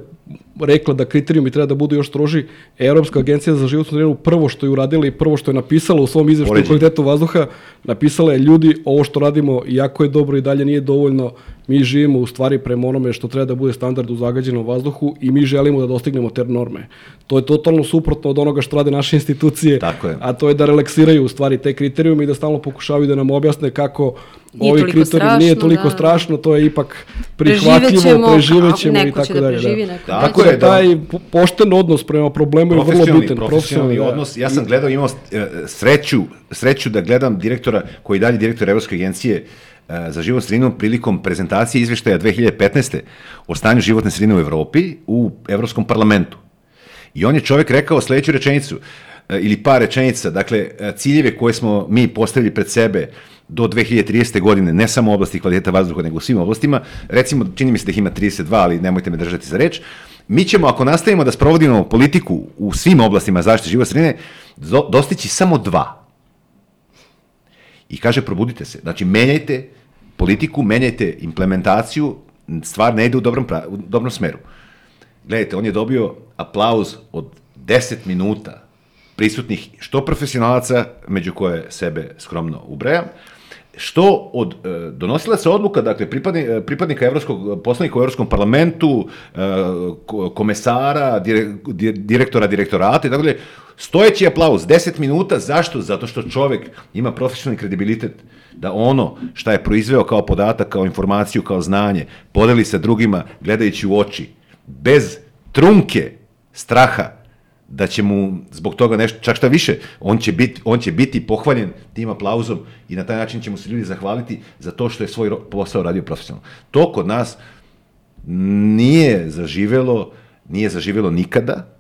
rekla da kriterijumi treba da budu još stroži, Europska agencija za životnu sredinu prvo što je uradila i prvo što je napisala u svom izveštaju kvalitetu vazduha, napisala je ljudi, ovo što radimo jako je dobro i dalje nije dovoljno, mi živimo u stvari prema onome što treba da bude standard u zagađenom vazduhu i mi želimo da dostignemo te norme. To je totalno suprotno od onoga što rade naše institucije, Tako je. a to je da relaksiraju u stvari te kriterijume i da stalno pokušavaju da nam objasne kako Nije ovi toliko kriterijumi nije strašno, toliko da. strašno, to je ipak Preživećemo, prihvatljivo, preživećemo a i neko će tako da dalje. preživi, neko Tako Tako je, da da. taj po- pošten odnos prema problemu je vrlo profesionalni, bitan. profesionalni da. odnos. Ja sam gledao, imao e, sreću, sreću da gledam direktora, koji je dalje direktor Evropske agencije za životnu sredinu prilikom prezentacije izveštaja 2015. o stanju životne sredine u Evropi u Evropskom parlamentu. I on je čovek rekao sledeću rečenicu, e, ili par rečenica, dakle, e, ciljeve koje smo mi postavili pred sebe do 2030. godine, ne samo u oblasti kvaliteta vazduha, nego u svim oblastima, recimo, čini mi se da ih ima 32, ali nemojte me držati za reč, mi ćemo, ako nastavimo da sprovodimo politiku u svim oblastima zaštite životne sredine, do- dostići samo dva. I kaže, probudite se. Znači, menjajte politiku, menjajte implementaciju, stvar ne ide u dobrom, pra- u dobrom smeru. Gledajte, on je dobio aplauz od 10 minuta prisutnih što profesionalaca, među koje sebe skromno ubrajam, što od e, donosilaca odluka, dakle pripadni, e, pripadnika evropskog poslanika u Evropskom parlamentu, e, ko- komesara, dire, di- direktora direktorata i tako dalje, stojeći aplauz, 10 minuta, zašto? Zato što čovek ima profesionalni kredibilitet da ono šta je proizveo kao podatak, kao informaciju, kao znanje, podeli sa drugima gledajući u oči, bez trunke straha da će mu zbog toga nešto, čak šta više, on će, biti, on će biti pohvaljen tim aplauzom i na taj način će mu se ljudi zahvaliti za to što je svoj posao radio profesionalno. To kod nas nije zaživelo, nije zaživelo nikada,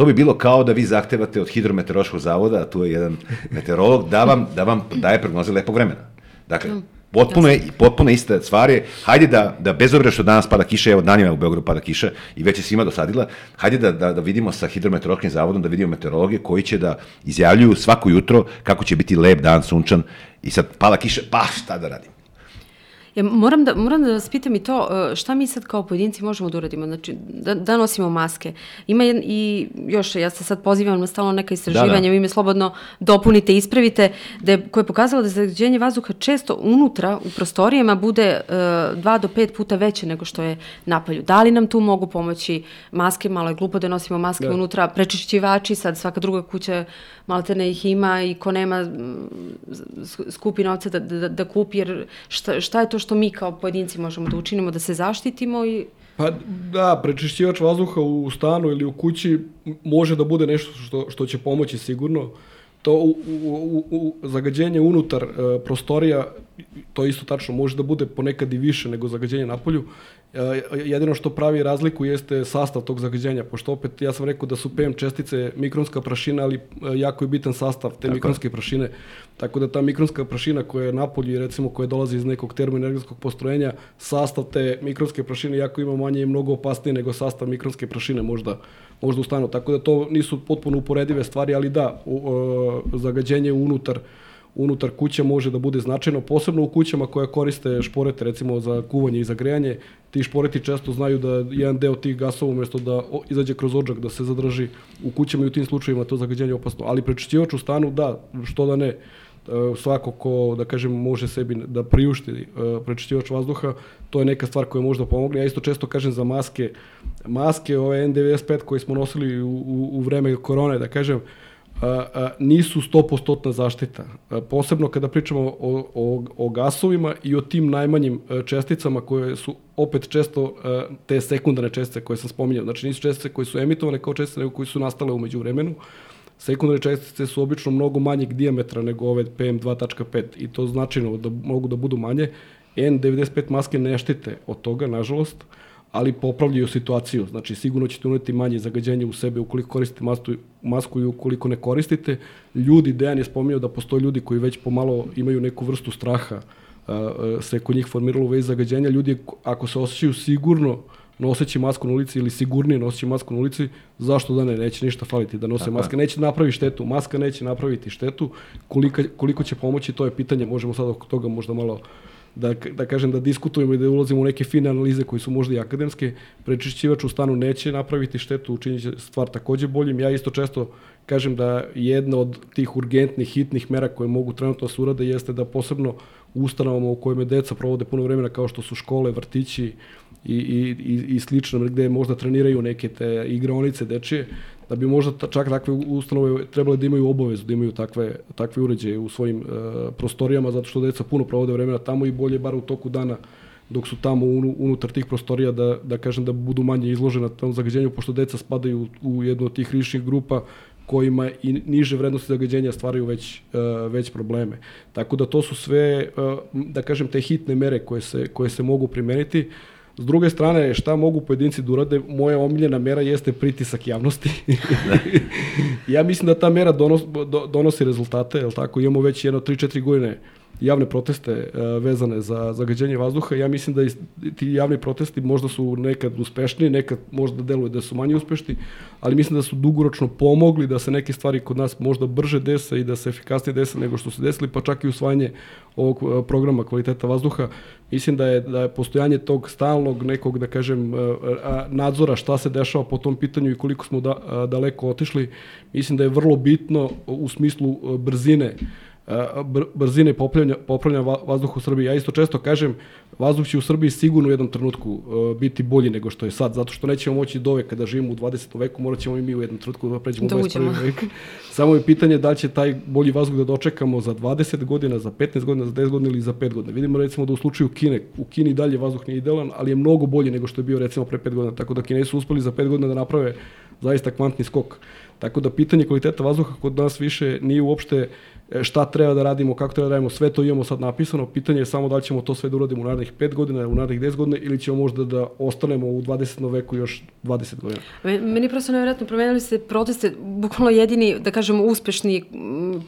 To bi bilo kao da vi zahtevate od hidrometeorološkog zavoda, a tu je jedan meteorolog, da vam, da vam daje prognoze lepog vremena. Dakle, potpuno je, potpuno ista stvar je, hajde da, da bez obzira što danas pada kiša, evo danima u Beogradu pada kiša i već je svima dosadila, hajde da, da, da vidimo sa hidrometeorološkim zavodom, da vidimo meteorologe koji će da izjavljuju svako jutro kako će biti lep dan, sunčan i sad pada kiša, pa šta da radim? Ja, moram, da, moram da vas pitam i to, e, šta mi sad kao pojedinci možemo da uradimo? Znači, da, da nosimo maske. Ima jedan, i još, ja se sad pozivam na stalno neka istraživanja, Da, da. vi me slobodno dopunite, ispravite, da je, koje je pokazalo da zagađenje vazduha često unutra u prostorijama bude e, dva do pet puta veće nego što je napolju. Da li nam tu mogu pomoći maske? Malo je glupo da nosimo maske Da. unutra, prečišćivači, sad svaka druga kuća maltene ih ima i ko nema skupi novca da, da, da kupi, jer šta, šta je to što mi kao pojedinci možemo da učinimo, da se zaštitimo i Pa da, prečišćivač vazduha u stanu ili u kući može da bude nešto što, što će pomoći sigurno. To u, u, u, zagađenje unutar e, prostorija, to isto tačno može da bude ponekad i više nego zagađenje napolju. E, jedino što pravi razliku jeste sastav tog zagađenja, pošto opet ja sam rekao da su PM čestice mikronska prašina, ali e, jako je bitan sastav te mikronske prašine. Tako da ta mikronska prašina koja je napolju i recimo koja dolazi iz nekog termoenergetskog postrojenja, sastav te mikronske prašine jako ima manje i mnogo opasnije nego sastav mikronske prašine možda, možda u stanu. Tako da to nisu potpuno uporedive stvari, ali da, u, e, zagađenje unutar unutar kuća može da bude značajno, posebno u kućama koja koriste šporete, recimo za kuvanje i za grejanje, ti šporeti često znaju da jedan deo tih gasova umesto da izađe kroz odžak, da se zadrži u kućama i u tim slučajevima to zagađenje je opasno. Ali prečišćivač u stanu, da, što da ne, e, svako ko, da kažem, može sebi da priušti e, prečišćivač vazduha, to je neka stvar koja možda pomogne. Ja isto često kažem za maske, maske ove N95 koje smo nosili u, u, u vreme korone, da kažem, nisu 100% zaštita. Posebno kada pričamo o, o, o gasovima i o tim najmanjim česticama koje su opet često te sekundarne čestice koje sam spominjao. Znači nisu čestice koje su emitovane kao čestice, nego koje su nastale umeđu vremenu. Sekundarne čestice su obično mnogo manjeg dijametra nego ove PM2.5 i to značajno da mogu da budu manje. N95 maske ne štite od toga, nažalost, ali popravljaju situaciju. Znači, sigurno ćete uneti manje zagađenja u sebe ukoliko koristite masku, masku i ukoliko ne koristite. Ljudi, Dejan je spominjao da postoje ljudi koji već pomalo imaju neku vrstu straha, se kod njih formiralo vezi zagađenja. Ljudi, ako se osjećaju sigurno noseći masku na ulici ili sigurnije noseći masku na ulici, zašto da ne, neće ništa faliti da nose Tako maske, neće napraviti štetu, maska neće napraviti štetu, koliko, koliko će pomoći, to je pitanje, možemo sad oko toga možda malo da, da kažem da diskutujemo i da ulazimo u neke fine analize koji su možda i akademske, prečišćivač u stanu neće napraviti štetu, učinit će stvar takođe boljim. Ja isto često kažem da jedna od tih urgentnih, hitnih mera koje mogu trenutno da se urade jeste da posebno u ustanovama u kojima deca provode puno vremena kao što su škole, vrtići i, i, i, i slično, gde možda treniraju neke te igraonice dečije, da bi možda ta, čak takve ustanove trebale da imaju obavezu, da imaju takve, takve uređaje u svojim uh, prostorijama, zato što deca puno provode vremena tamo i bolje bar u toku dana dok su tamo unu, unutar tih prostorija da, da kažem da budu manje izložena tom zagađenju, pošto deca spadaju u, jednu od tih rizičnih grupa kojima i niže vrednosti zagađenja stvaraju već, uh, već probleme. Tako da to su sve, uh, da kažem, te hitne mere koje se, koje se mogu primeniti. S druge strane, šta mogu pojedinci da urade? Moja omiljena mera jeste pritisak javnosti. *laughs* ja mislim da ta mera donos, do, donosi rezultate, jel tako? Imamo već jedno 3-4 godine javne proteste uh, vezane za zagađenje vazduha. Ja mislim da ti javni protesti možda su nekad uspešniji, nekad možda deluje da su manje uspešni, ali mislim da su dugoročno pomogli da se neke stvari kod nas možda brže dese i da se efikasnije dese nego što se desili, pa čak i usvajanje ovog uh, programa kvaliteta vazduha. Mislim da je, da je postojanje tog stalnog nekog, da kažem, uh, nadzora šta se dešava po tom pitanju i koliko smo da, daleko otišli, mislim da je vrlo bitno u smislu brzine br brzine popravljanja, popravljanja vazduha u Srbiji. Ja isto često kažem, vazduh će u Srbiji sigurno u jednom trenutku uh, biti bolji nego što je sad, zato što nećemo moći do ove kada živimo u 20. veku, morat ćemo i mi u jednom trenutku da pređemo Da u 21. uđemo. vek. Samo je pitanje da li će taj bolji vazduh da dočekamo za 20 godina, za 15 godina, za 10 godina ili za 5 godina. Vidimo recimo da u slučaju Kine, u Kini dalje vazduh nije idealan, ali je mnogo bolji nego što je bio recimo pre 5 godina, tako da Kinesi su uspeli za 5 godina da naprave zaista kvantni skok. Tako da pitanje kvaliteta vazduha kod nas više nije uopšte e, šta treba da radimo, kako treba da radimo, sve to imamo sad napisano, pitanje je samo da li ćemo to sve da uradimo u narednih 5 godina, u narednih 10 godina ili ćemo možda da ostanemo u 20. veku još 20 godina. Meni je prosto nevjerojatno promenili se proteste, bukvalno jedini, da kažemo, uspešni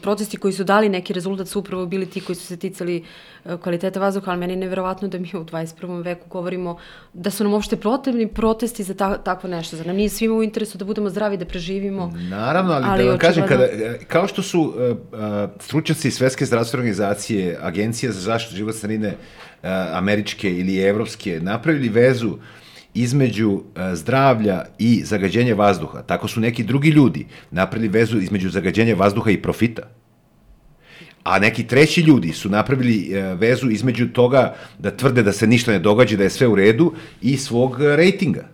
protesti koji su dali neki rezultat su upravo bili ti koji su se ticali e, kvaliteta vazduha, ali meni je nevjerovatno da mi u 21. veku govorimo da su nam uopšte potrebni protesti za ta, takvo nešto. Zar nam nije svima u interesu da budemo zdravi, da preživimo? Naravno, ali, Ali da vam kažem, kada, očigledno- kao što su uh, uh, stručnjaci Svetske zdravstvene organizacije, Agencija za zaštitu životne sredine uh, američke ili evropske, napravili vezu između uh, zdravlja i zagađenja vazduha, tako su neki drugi ljudi napravili vezu između zagađenja vazduha i profita. A neki treći ljudi su napravili e, vezu između toga da tvrde da se ništa ne događa, da je sve u redu i svog e, rejtinga.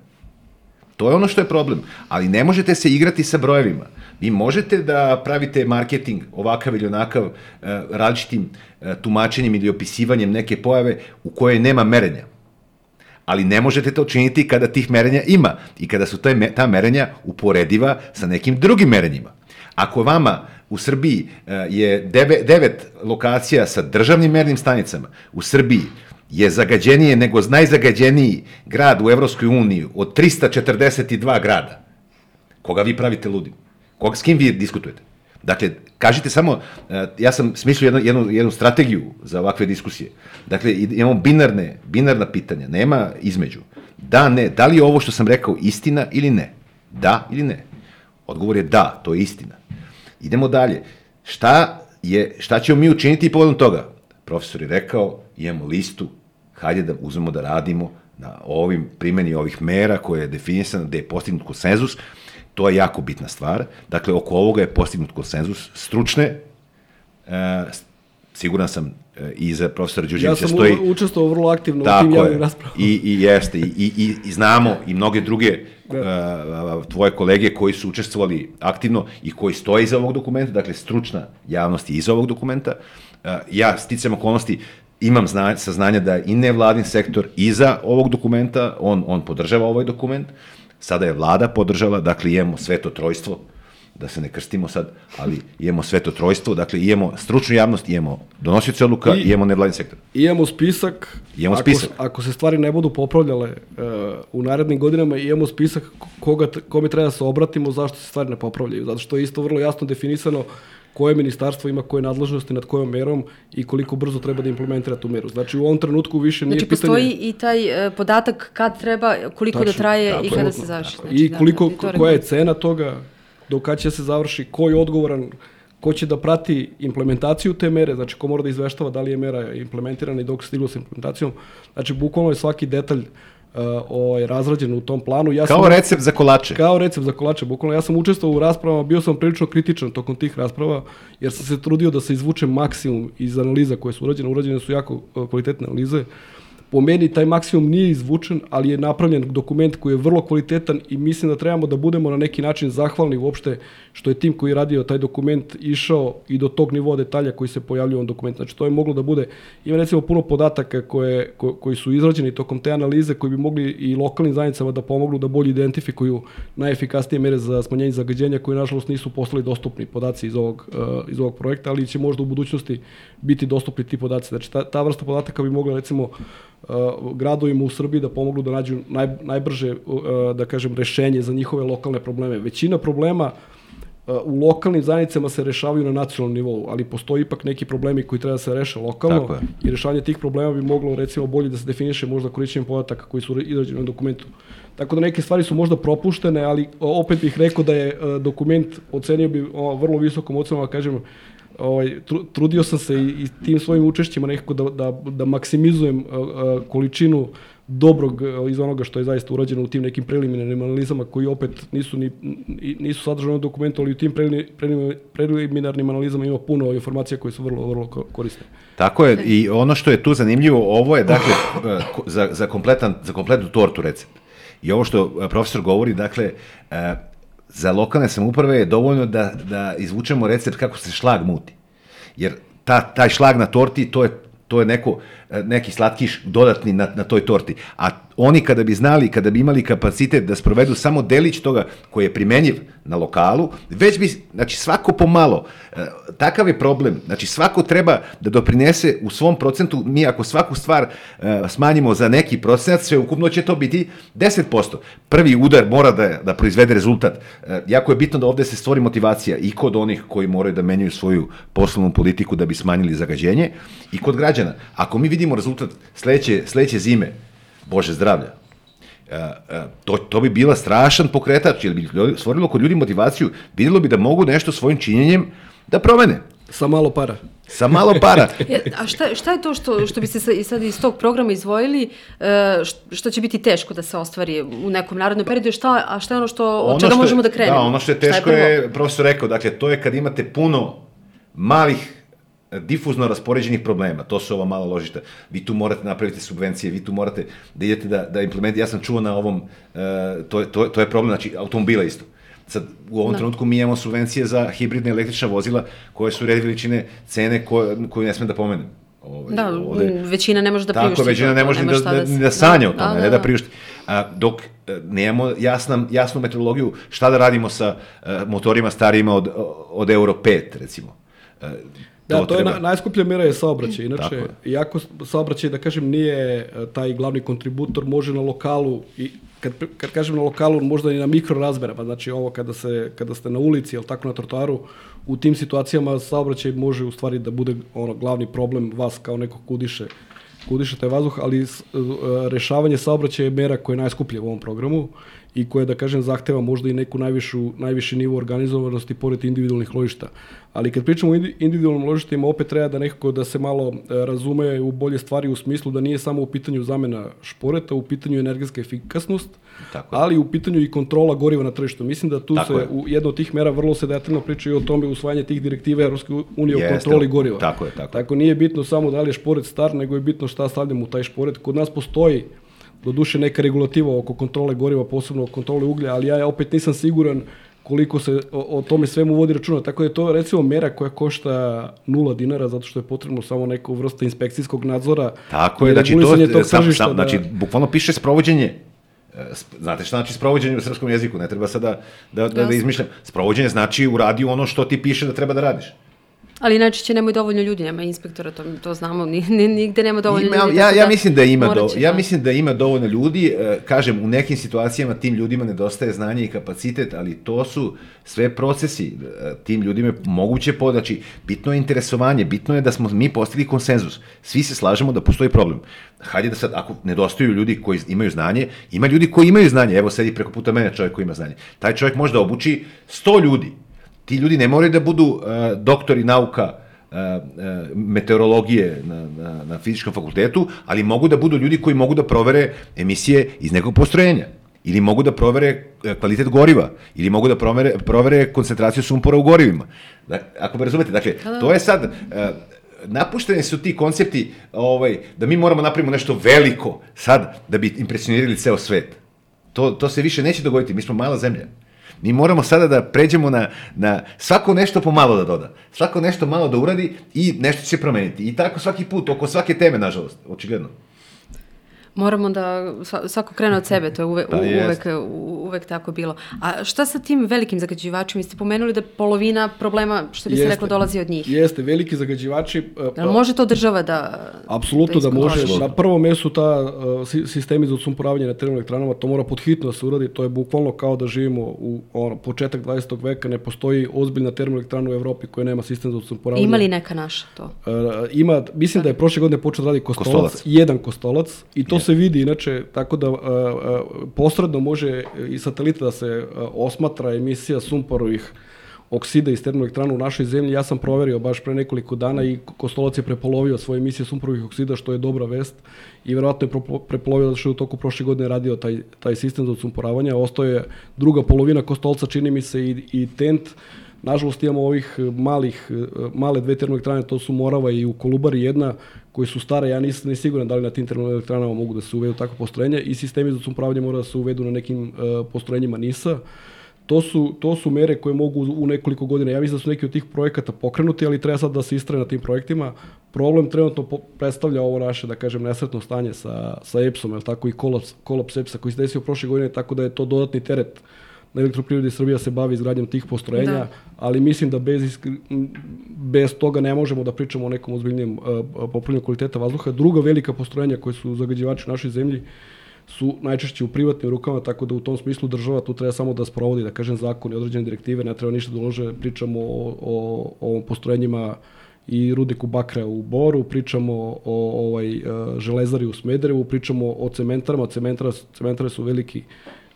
To je ono što je problem. Ali ne možete se igrati sa brojevima. Vi možete da pravite marketing ovakav ili onakav e, različitim e, tumačenjem ili opisivanjem neke pojave u kojoj nema merenja. Ali ne možete to činiti kada tih merenja ima i kada su te, ta merenja uporediva sa nekim drugim merenjima. Ako vama u Srbiji e, je deve, devet lokacija sa državnim mernim stanicama, u Srbiji je zagađenije nego najzagađeniji grad u Evropskoj uniji od 342 grada. Koga vi pravite ludim? Koga, s kim vi diskutujete? Dakle, kažite samo, e, ja sam smislio jednu, jednu, jednu strategiju za ovakve diskusije. Dakle, imamo binarne, binarna pitanja, nema između. Da, ne, da li je ovo što sam rekao istina ili ne? Da ili ne? Odgovor je da, to je istina. Idemo dalje. Šta je šta ćemo mi učiniti povodom toga? Profesor je rekao, imamo listu, hajde da uzmemo da radimo na ovim primjeni ovih mera koje je definisano da je postignut konsenzus, to je jako bitna stvar. Dakle, oko ovoga je postignut konsenzus stručne, e, siguran sam e, i za profesora Ja Đurđevića sam stoji... učestvovao vrlo aktivno u tim Tako javnim raspravama. I, I jeste. I, i, I znamo i mnoge druge uh, tvoje kolege koji su učestvovali aktivno i koji stoje iza ovog dokumenta, dakle stručna javnost je iza ovog dokumenta. Uh, ja, sticam okolnosti, imam zna, saznanja da i nevladin sektor iza ovog dokumenta, on, on podržava ovaj dokument, sada je vlada podržala, dakle imamo sveto trojstvo, da se ne krstimo sad, ali imamo sveto trojstvo, dakle imamo stručnu javnost, imamo donosioce odluka, I- imamo nevladin sektor. Imamo spisak. Imamo ako, spisak. Ako se stvari ne budu popravljale uh, u narednim godinama, imamo spisak koga, kome treba da se obratimo, zašto se stvari ne popravljaju. Zato što je isto vrlo jasno definisano koje ministarstvo ima koje nadležnosti nad kojom merom i koliko brzo treba da implementira tu meru. Znači u ovom trenutku više nije Znači, pitanje... postoji i taj e, podatak kad treba, koliko da Tačno, traje tako i kada se završi. Znači, I da, koliko, da, to koja je cena toga, do kada će se završi, ko je odgovoran, ko će da prati implementaciju te mere, znači ko mora da izveštava da li je mera implementirana i dok se stiglo sa implementacijom. Znači, bukvalno je svaki detalj uh, ovaj, razrađen u tom planu. Ja Kao sam, recept za kolače. Kao recept za kolače, bukvalno. Ja sam učestvovao u raspravama, bio sam prilično kritičan tokom tih rasprava, jer sam se trudio da se izvuče maksimum iz analiza koje su urađene. Urađene su jako uh, kvalitetne analize. Po meni taj maksimum nije izvučen, ali je napravljen dokument koji je vrlo kvalitetan i mislim da trebamo da budemo na neki način zahvalni uopšte što je tim koji je radio taj dokument išao i do tog nivoa detalja koji se pojavljaju u ovom dokumentu. Znači to je moglo da bude, ima recimo puno podataka koje, ko, koji su izrađeni tokom te analize koji bi mogli i lokalnim zajednicama da pomognu da bolje identifikuju najefikasnije mere za smanjenje zagađenja koji nažalost nisu postali dostupni podaci iz ovog, uh, iz ovog projekta, ali će možda u budućnosti biti dostupni ti podaci. Znači ta, ta vrsta podataka bi mogla recimo gradovima u Srbiji da pomognu da nađu naj, najbrže uh, da kažem rešenje za njihove lokalne probleme. Većina problema uh, u lokalnim zajednicama se rešavaju na nacionalnom nivou, ali postoji ipak neki problemi koji treba da se reše lokalno Tako je. i rešavanje tih problema bi moglo recimo bolje da se definiše možda korišćenjem podataka koji su izrađeni u dokumentu. Tako da neke stvari su možda propuštene, ali opet bih rekao da je uh, dokument ocenio bi o, vrlo visokom ocenom, da kažem, ovaj, tru, trudio sam se i, i tim svojim učešćima nekako da, da, da maksimizujem uh, uh, količinu dobrog uh, iz onoga što je zaista urađeno u tim nekim preliminarnim analizama koji opet nisu ni ni- nisu sadržani u dokumentu, ali u tim prelimi- prelimi- preliminarnim analizama ima puno informacija koje su vrlo vrlo ko- korisne. Tako je, i ono što je tu zanimljivo, ovo je, dakle, e, za, za, kompletan, za kompletnu tortu recept. I ovo što e, profesor govori, dakle, e, za lokalne samouprave je dovoljno da, da izvučemo recept kako se šlag muti. Jer ta, taj šlag na torti, to je to je neko, neki slatkiš dodatni na, na toj torti. A oni kada bi znali, kada bi imali kapacitet da sprovedu samo delić toga koji je primenjiv na lokalu, već bi, znači svako pomalo, e, takav je problem, znači svako treba da doprinese u svom procentu, mi ako svaku stvar e, smanjimo za neki procenat, sve ukupno će to biti 10%. Prvi udar mora da, da proizvede rezultat. E, jako je bitno da ovde se stvori motivacija i kod onih koji moraju da menjaju svoju poslovnu politiku da bi smanjili zagađenje i kod građana. Ako mi vidimo rezultat sledeće, sledeće zime, Bože zdravlja, e, e, to, to bi bila strašan pokretač, jer bi stvorilo kod ljudi motivaciju, videlo bi da mogu nešto svojim činjenjem da promene. Sa malo para. Sa malo para. *laughs* E, a šta, šta je to što, što bi se sad iz tog programa izdvojili, š- što će biti teško da se ostvari u nekom narodnom periodu, šta, a šta je ono što, od čega što je- možemo da krenemo? Da, ono što je teško prvo? je, profesor rekao, dakle, to je kad imate puno malih difuzno raspoređenih problema, to su ova mala ložišta. Vi tu morate napraviti subvencije, vi tu morate da idete da, da implementirate. Ja sam čuo na ovom, e, to, to, to je problem, znači automobila isto. Sad, u ovom Da. trenutku mi imamo subvencije za hibridne električna vozila koje su red veličine cene koje, koju ne smem da pomenem. Ovaj, Da, ovde- većina ne može da priušti. Tako, većina ne može ni da, da, ni da sanja o tome, Da, da, da da. priušti. A, dok e, nemamo jasna, jasnu meteorologiju šta da radimo sa e, motorima starijima od, od Euro 5, recimo. E, Da, to, je treba- na, najskuplja mera je saobraćaj. Inače, je. iako saobraćaj, da kažem, nije e, taj glavni kontributor, može na lokalu i kad, kad kažem na lokalu, možda i na mikro razmerama, znači ovo kada, se, kada ste na ulici, ili tako na trotoaru, u tim situacijama saobraćaj može u stvari da bude ono glavni problem vas kao nekog kudiše kudiše taj vazduh, ali e, rešavanje saobraćaja je mera koja je najskuplja u ovom programu i koja, da kažem, zahteva možda i neku najvišu, najviši nivo organizovanosti pored individualnih ložišta. Ali kad pričamo o indi- individualnim ložištima, opet treba da nekako da se malo e, razume u bolje stvari u smislu da nije samo u pitanju zamena šporeta, u pitanju energetska efikasnost, Tako je. ali u pitanju i kontrola goriva na tržištu. Mislim da tu Tako se je. u jedna od tih mera vrlo se detaljno priča i o tome usvajanje tih direktiva Evropske unije o kontroli goriva. Tako je, tako. Tako nije bitno samo da li je šporet star, nego je bitno šta stavljamo u taj šporet. Kod nas postoji duše neka regulativa oko kontrole goriva, posebno oko kontrole uglja, ali ja opet nisam siguran koliko se o, o tome svemu vodi računa. Tako da je to recimo mera koja košta nula dinara zato što je potrebno samo neku vrstu inspekcijskog nadzora Tako je, znači to, regulisanje tog sam, sam, da- znači, bukvalno piše sprovođenje E, Znate šta znači sprovođenje u srpskom jeziku? Ne treba sada da, da, da, Jasno. izmišljam. Sprovođenje znači uradi ono što ti piše da treba da radiš. Ali najčešće nemaju dovoljno ljudi, nema inspektora, to, to znamo, ni, ni, nigde nema dovoljno Ima, ljudi. ja, ja mislim da ima do, ja da- mislim da ima dovoljno ljudi, e, kažem u nekim situacijama tim ljudima nedostaje znanje i kapacitet, ali to su sve procesi e, tim ljudima je moguće podaći. Bitno je interesovanje, bitno je da smo mi postigli konsenzus. Svi se slažemo da postoji problem. Hajde da sad, ako nedostaju ljudi koji imaju znanje, ima ljudi koji imaju znanje. Evo sedi preko puta mene čovjek koji ima znanje. Taj čovjek može da obuči 100 ljudi. Ti ljudi ne moraju da budu uh, doktori nauka uh, uh, meteorologije na, na, na fizičkom fakultetu, ali mogu da budu ljudi koji mogu da provere emisije iz nekog postrojenja ili mogu da provere kvalitet goriva, ili mogu da provere, provere koncentraciju sumpora u gorivima. Da, ako me razumete, dakle, to je sad, napušteni su ti koncepti ovaj, da mi moramo napravimo nešto veliko sad da bi impresionirali ceo svet. To, to se više neće dogoditi, mi smo mala zemlja. Mi moramo sada da pređemo na, na svako nešto po malo da doda. Svako nešto malo da uradi i nešto će promeniti. I tako svaki put, oko svake teme, nažalost, očigledno. Moramo da sva- svako krene od sebe, to je uve, Pa jest. uvek, uvek tako bilo. A šta sa tim velikim zagađivačima? Ste pomenuli da polovina problema, što bi se Jeste. reklo, dolazi od njih. Jeste, veliki zagađivači. e, Jel može to država da... Apsolutno da, može. iskontroliše? Na prvom mjestu ta uh, si- sistemi za odsumporavanje na termoelektranama, to mora pod hitno da se uradi, to je bukvalno kao da živimo u ono, početak 20. veka, ne postoji ozbiljna termoelektrana u Evropi koja nema sistem za odsumporavanje. Ima li neka naša to? Uh, ima, mislim da je prošle godine počeo da radi kostolac, Kostolac. jedan kostolac i to se vidi inače tako da uh, uh, posredno može i satelita da se uh, osmatra emisija sumporovih oksida iz termoelektrana u našoj zemlji. Ja sam proverio baš pre nekoliko dana i Kostolac je prepolovio svoje emisije sumporovih oksida, što je dobra vest i verovatno je prepolovio što je u toku prošle godine radio taj, taj sistem za odsumporavanje. Ostao je druga polovina Kostolca, čini mi se, i, i tent. Nažalost imamo ovih malih, male dve termoelektrane, to su Morava i u Kolubari jedna, koji su stare, ja nisam ni siguran da li na tim termoelektranama mogu da se uvedu takve postrojenja i sistemi za odsumporavanje mora da se uvedu na nekim uh, postrojenjima NISA. To su, to su mere koje mogu u nekoliko godina. Ja mislim da su neki od tih projekata pokrenuti, ali treba sad da se istraje na tim projektima. Problem trenutno predstavlja ovo naše, da kažem, nesretno stanje sa, sa EPS-om, tako, i kolaps, kolaps EPS-a koji se desio prošle godine, tako da je to dodatni teret na elektroprivredi Srbija se bavi izgradnjom tih postrojenja, Da. ali mislim da bez, iskri, bez toga ne možemo da pričamo o nekom ozbiljnijem uh, popravljanju kvaliteta vazduha. Druga velika postrojenja koje su zagađivači u našoj zemlji su najčešće u privatnim rukama, tako da u tom smislu država tu treba samo da sprovodi, da kažem, zakon i određene direktive, ne treba ništa da ulože, pričamo o, o, o postrojenjima i rudniku bakra u Boru, pričamo o ovaj, e, železari u Smederevu, pričamo o cementarama, cementara, cementare su veliki,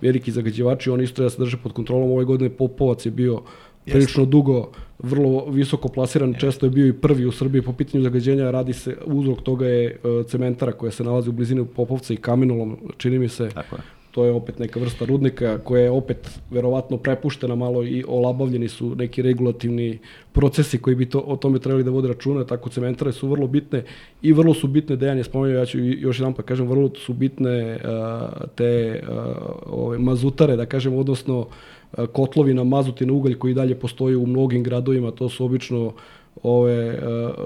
veliki zagađivači, oni isto da se drže pod kontrolom. Ove godine Popovac je bio prilično dugo, vrlo visoko plasiran, često je bio i prvi u Srbiji po pitanju zagađenja, radi se, uzrok toga je e, cementara koja se nalazi u blizini Popovca i Kamenolom, čini mi se. Tako je. To je opet neka vrsta rudnika koja je opet verovatno prepuštena malo i olabavljeni su neki regulativni procesi koji bi to, o tome trebali da vode računa, tako cementare su vrlo bitne i vrlo su bitne, Dejan je spomenuo, ja ću još jedan pa kažem, vrlo su bitne uh, te uh, ove, mazutare, da kažem, odnosno uh, kotlovi na mazut i na ugalj koji dalje postoji u mnogim gradovima, to su obično ove, e,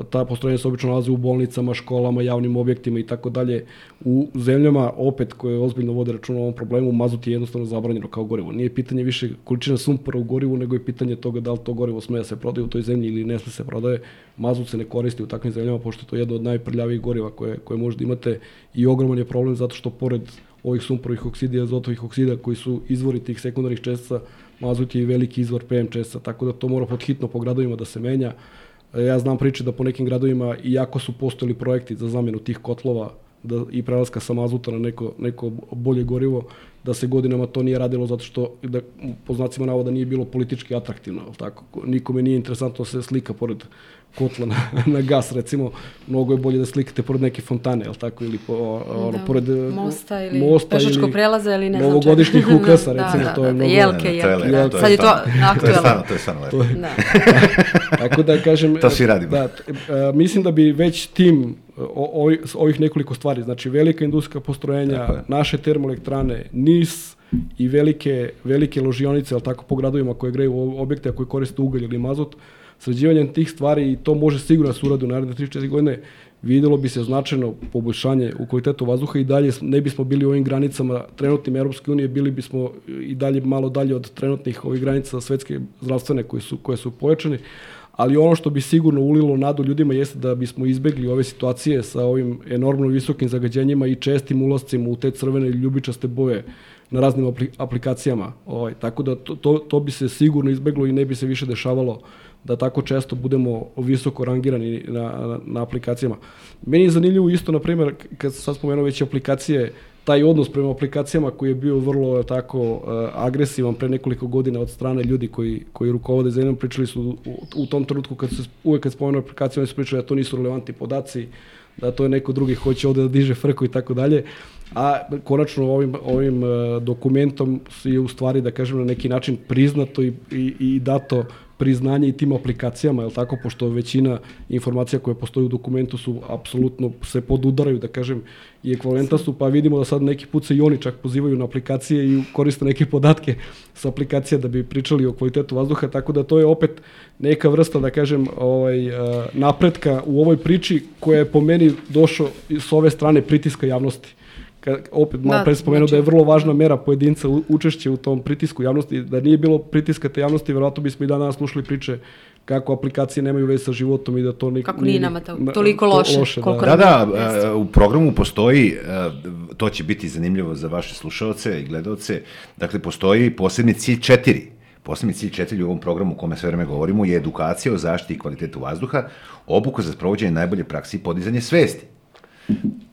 ta postrojenja se obično nalaze u bolnicama, školama, javnim objektima i tako dalje. U zemljama, opet, koje ozbiljno vode računa o ovom problemu, mazut je jednostavno zabranjeno kao gorivo. Nije pitanje više količina sumpora u gorivu, nego je pitanje toga da li to gorivo sme da se prodaje u toj zemlji ili ne sme se prodaje. Mazut se ne koristi u takvim zemljama, pošto je to jedno od najprljavijih goriva koje, koje možda imate i ogroman je problem zato što pored ovih sumporovih oksida i azotovih oksida koji su izvori tih sekundarnih čestica, mazut je i veliki izvor PM čestica, tako da to mora podhitno po gradovima da se menja. Ja znam priče da po nekim gradovima, iako su postojali projekti za zamenu tih kotlova da, i prelaska sa mazuta na neko, neko bolje gorivo, da se godinama to nije radilo zato što da, po znacima navoda nije bilo politički atraktivno, tako? Nikome nije interesantno da se slika pored kotla na, *laughs* na gas, recimo, mnogo je bolje da slikate pored neke fontane, jel tako, ili po, ono, Da, pored mosta ili mosta pešačkog prelaza ili ne znam novogodišnjih *laughs* čega. ukrasa, Da, recimo, da, to je da, mnogo... jelke, To je jelke. lepo, da. Sad je to To aktuelno. stvarno, to je stvarno lepo. Da. *laughs* Tako da kažem... To svi radimo. Da, e, mislim da bi već tim o, ovih nekoliko stvari, znači velika industrijska postrojenja, naše termoelektrane, NIS i velike, velike ložionice, ali tako po gradovima koje greju objekte, a koji koriste ugalj ili mazut, sređivanjem tih stvari i to može sigurno da se uradi u naredne 3-4 godine, videlo bi se značajno poboljšanje u kvalitetu vazduha i dalje ne bismo bili u ovim granicama trenutnim Europske unije, bili bismo i dalje malo dalje od trenutnih ovih granica svetske zdravstvene koje su, koje su pojačane, ali ono što bi sigurno ulilo nadu ljudima jeste da bismo izbegli ove situacije sa ovim enormno visokim zagađenjima i čestim ulascima u te crvene ljubičaste boje na raznim apli- aplikacijama. Ovaj, tako da to, to, to bi se sigurno izbeglo i ne bi se više dešavalo da tako često budemo visoko rangirani na, na, na aplikacijama. Meni je zanimljivo isto, na primjer, kad sam sad spomenuo već aplikacije, taj odnos prema aplikacijama koji je bio vrlo tako uh, agresivan pre nekoliko godina od strane ljudi koji, koji rukovode zemljom, pričali su u, u tom trenutku kad se uvek kad spomenu aplikacije, oni su pričali da to nisu relevantni podaci, da to je neko drugi hoće ovde da diže frku i tako dalje. A konačno ovim, ovim uh, dokumentom je u stvari, da kažem, na neki način priznato i, i, i dato priznanje i tim aplikacijama, je tako, pošto većina informacija koje postoje u dokumentu su apsolutno se podudaraju, da kažem, i ekvivalenta su, pa vidimo da sad neki put se i oni čak pozivaju na aplikacije i koriste neke podatke sa aplikacije da bi pričali o kvalitetu vazduha, tako da to je opet neka vrsta, da kažem, ovaj, eh, napretka u ovoj priči koja je po meni došao s ove strane pritiska javnosti opet malo Da, pre spomenuo znači- da je vrlo važna mera pojedinca učešće u tom pritisku javnosti, da nije bilo pritiska te javnosti, verovatno bismo i dan danas slušali priče kako aplikacije nemaju veze sa životom i da to nik, Kako nije nama to- toliko loše, koliko Da, nam- da, Jeste. e, u programu postoji, e, to će biti zanimljivo za vaše slušalce i gledalce, dakle postoji posebni cilj četiri. Posebni cilj četiri u ovom programu o kome sve vreme govorimo je edukacija o zaštiti i kvalitetu vazduha, obuka za sprovođenje najbolje prakse i podizanje svesti.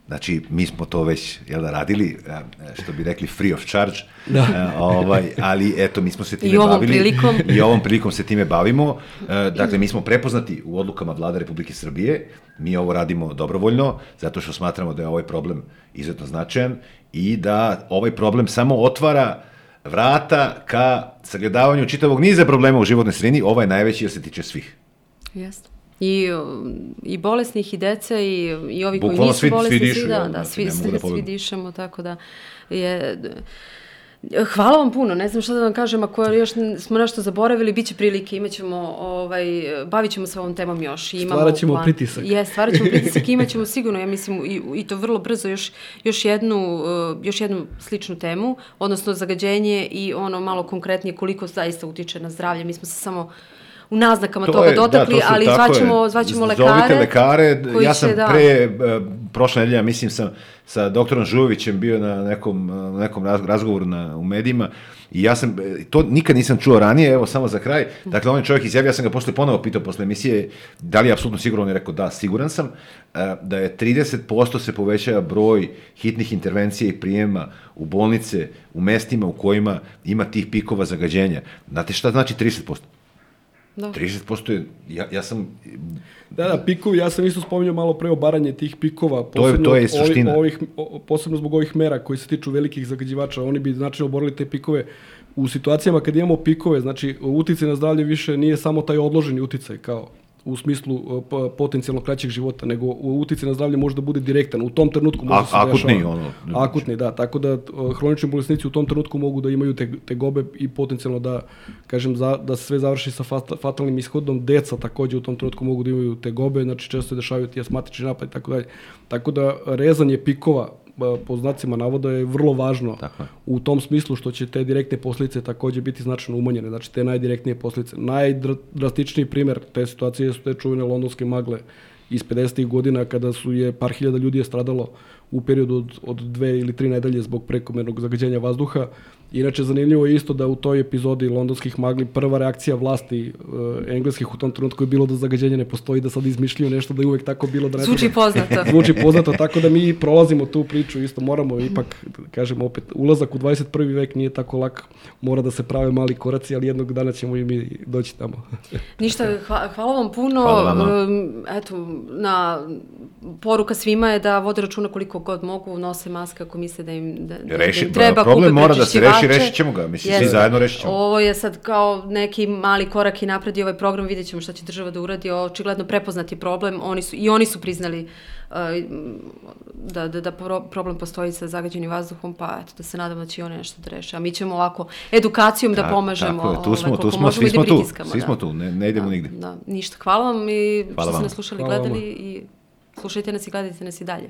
Znači, mi smo to već jel da, radili, e, što bi rekli free of charge, da. ovaj, ali eto, mi smo se time I ovom bavili. prilikom. I ovom prilikom se time bavimo. E, Dakle, mi smo prepoznati u odlukama vlade Republike Srbije. Mi ovo radimo dobrovoljno, zato što smatramo da je ovaj problem izuzetno značajan i da ovaj problem samo otvara vrata ka sagledavanju čitavog niza problema u životnoj sredini. Ovaj je najveći jer se tiče svih. Jeste. I, I bolesnih i dece i, i ovi koji Bukvalno nisu svi- svi bolesni, dišu, da, da, znači, svi, svi, da svi dišemo, tako da je... Hvala vam puno, ne znam šta da vam kažem, ako još smo nešto zaboravili, bit će prilike, imaćemo, ovaj, bavit ćemo se ovom temom još. I imamo Stvarat ćemo plan- pritisak. Je, stvarat ćemo *laughs* pritisak i imat ćemo sigurno, ja mislim, i, i to vrlo brzo, još, još, jednu, uh, još jednu sličnu temu, odnosno zagađenje i ono malo konkretnije koliko zaista utiče na zdravlje. Mi smo se samo u naznakama toga je- dotakli, to su- ali zvaćemo, zvaćemo Zovite lekare. lekare. koji Ja će, sam da, pre, e, prošle nedelja, mislim sam, sa doktorom Žujovićem bio na nekom, na nekom raz- razgovoru na, u medijima i ja sam, e, to nikad nisam čuo ranije, evo samo za kraj, dakle on je čovjek izjavio, ja sam ga posle ponovo pitao posle emisije, da li je apsolutno siguran, on je rekao da, siguran sam, e, da je 30% se povećava broj hitnih intervencija i prijema u bolnice, u mestima u kojima ima tih pikova zagađenja. Znate šta znači 30%? Da. 30% je, ja, ja sam, Da, da, pikovi, ja sam isto spominjao malo pre obaranje tih pikova, To je- to je ovih, o- posebno zbog ovih mera koji se tiču velikih zagađivača, oni bi značajno oborili te pikove. U situacijama kad imamo pikove, znači uticaj na zdravlje više nije samo taj odloženi uticaj, kao u smislu p- potencijalno kraćeg života, nego u- uticaj na zdravlje može da bude direktan. U tom trenutku može A- se akutni, dešava. ono, Akutni, da. Tako da uh, hronični bolesnici u tom trenutku mogu da imaju te, tegobe i potencijalno da, kažem, za, da se sve završi sa fat- fatalnim ishodom. Deca takođe u tom trenutku mogu da imaju tegobe, znači često se dešavaju ti asmatični napad i tako dalje. Tako da rezanje pikova po znacima navoda je vrlo važno Tako je. u tom smislu što će te direktne posljedice takođe biti značajno umanjene, znači te najdirektnije posljedice. Najdrastičniji primer te situacije su te čuvene londonske magle iz 50. godina kada su je par hiljada ljudi je stradalo u periodu od, od dve ili tri nedelje zbog prekomernog zagađenja vazduha. Inače, zanimljivo je isto da u toj epizodi londonskih magli prva reakcija vlasti uh, engleskih u tom trenutku je bilo da zagađenje ne postoji, da sad izmišljaju nešto, da je uvek tako bilo. Da ne Zvuči poznato. *laughs* Zvuči poznato, tako da mi prolazimo tu priču, isto moramo ipak, da kažemo opet, ulazak u 21. vek nije tako lak, mora da se prave mali koraci, ali jednog dana ćemo i mi doći tamo. *laughs* Ništa, hva, hvala vam puno. Hvala vama. Eto, na, poruka svima je da vode računa koliko god mogu, nose maske ako misle da im, da, da Reši- im treba, problem mora da se reši, prečišćivače. rešit ćemo ga, mislim, svi zajedno rešit ćemo. Ovo je sad kao neki mali korak i napred i ovaj program, vidjet ćemo šta će država da uradi, očigledno prepoznati problem, oni su, i oni su priznali uh, da, da, da pro- problem postoji sa zagađenim vazduhom, pa eto, da se nadamo da će i oni nešto da reše. A mi ćemo ovako edukacijom da pomažemo, tako je, tu ovaj, smo, tu smo, svi i da smo tu, svi da. smo tu, ne, ne idemo da, nigde. Da, ništa. Hvala vam i Hvala što ste nas slušali, Hvala gledali i slušajte nas i gledajte nas i dalje.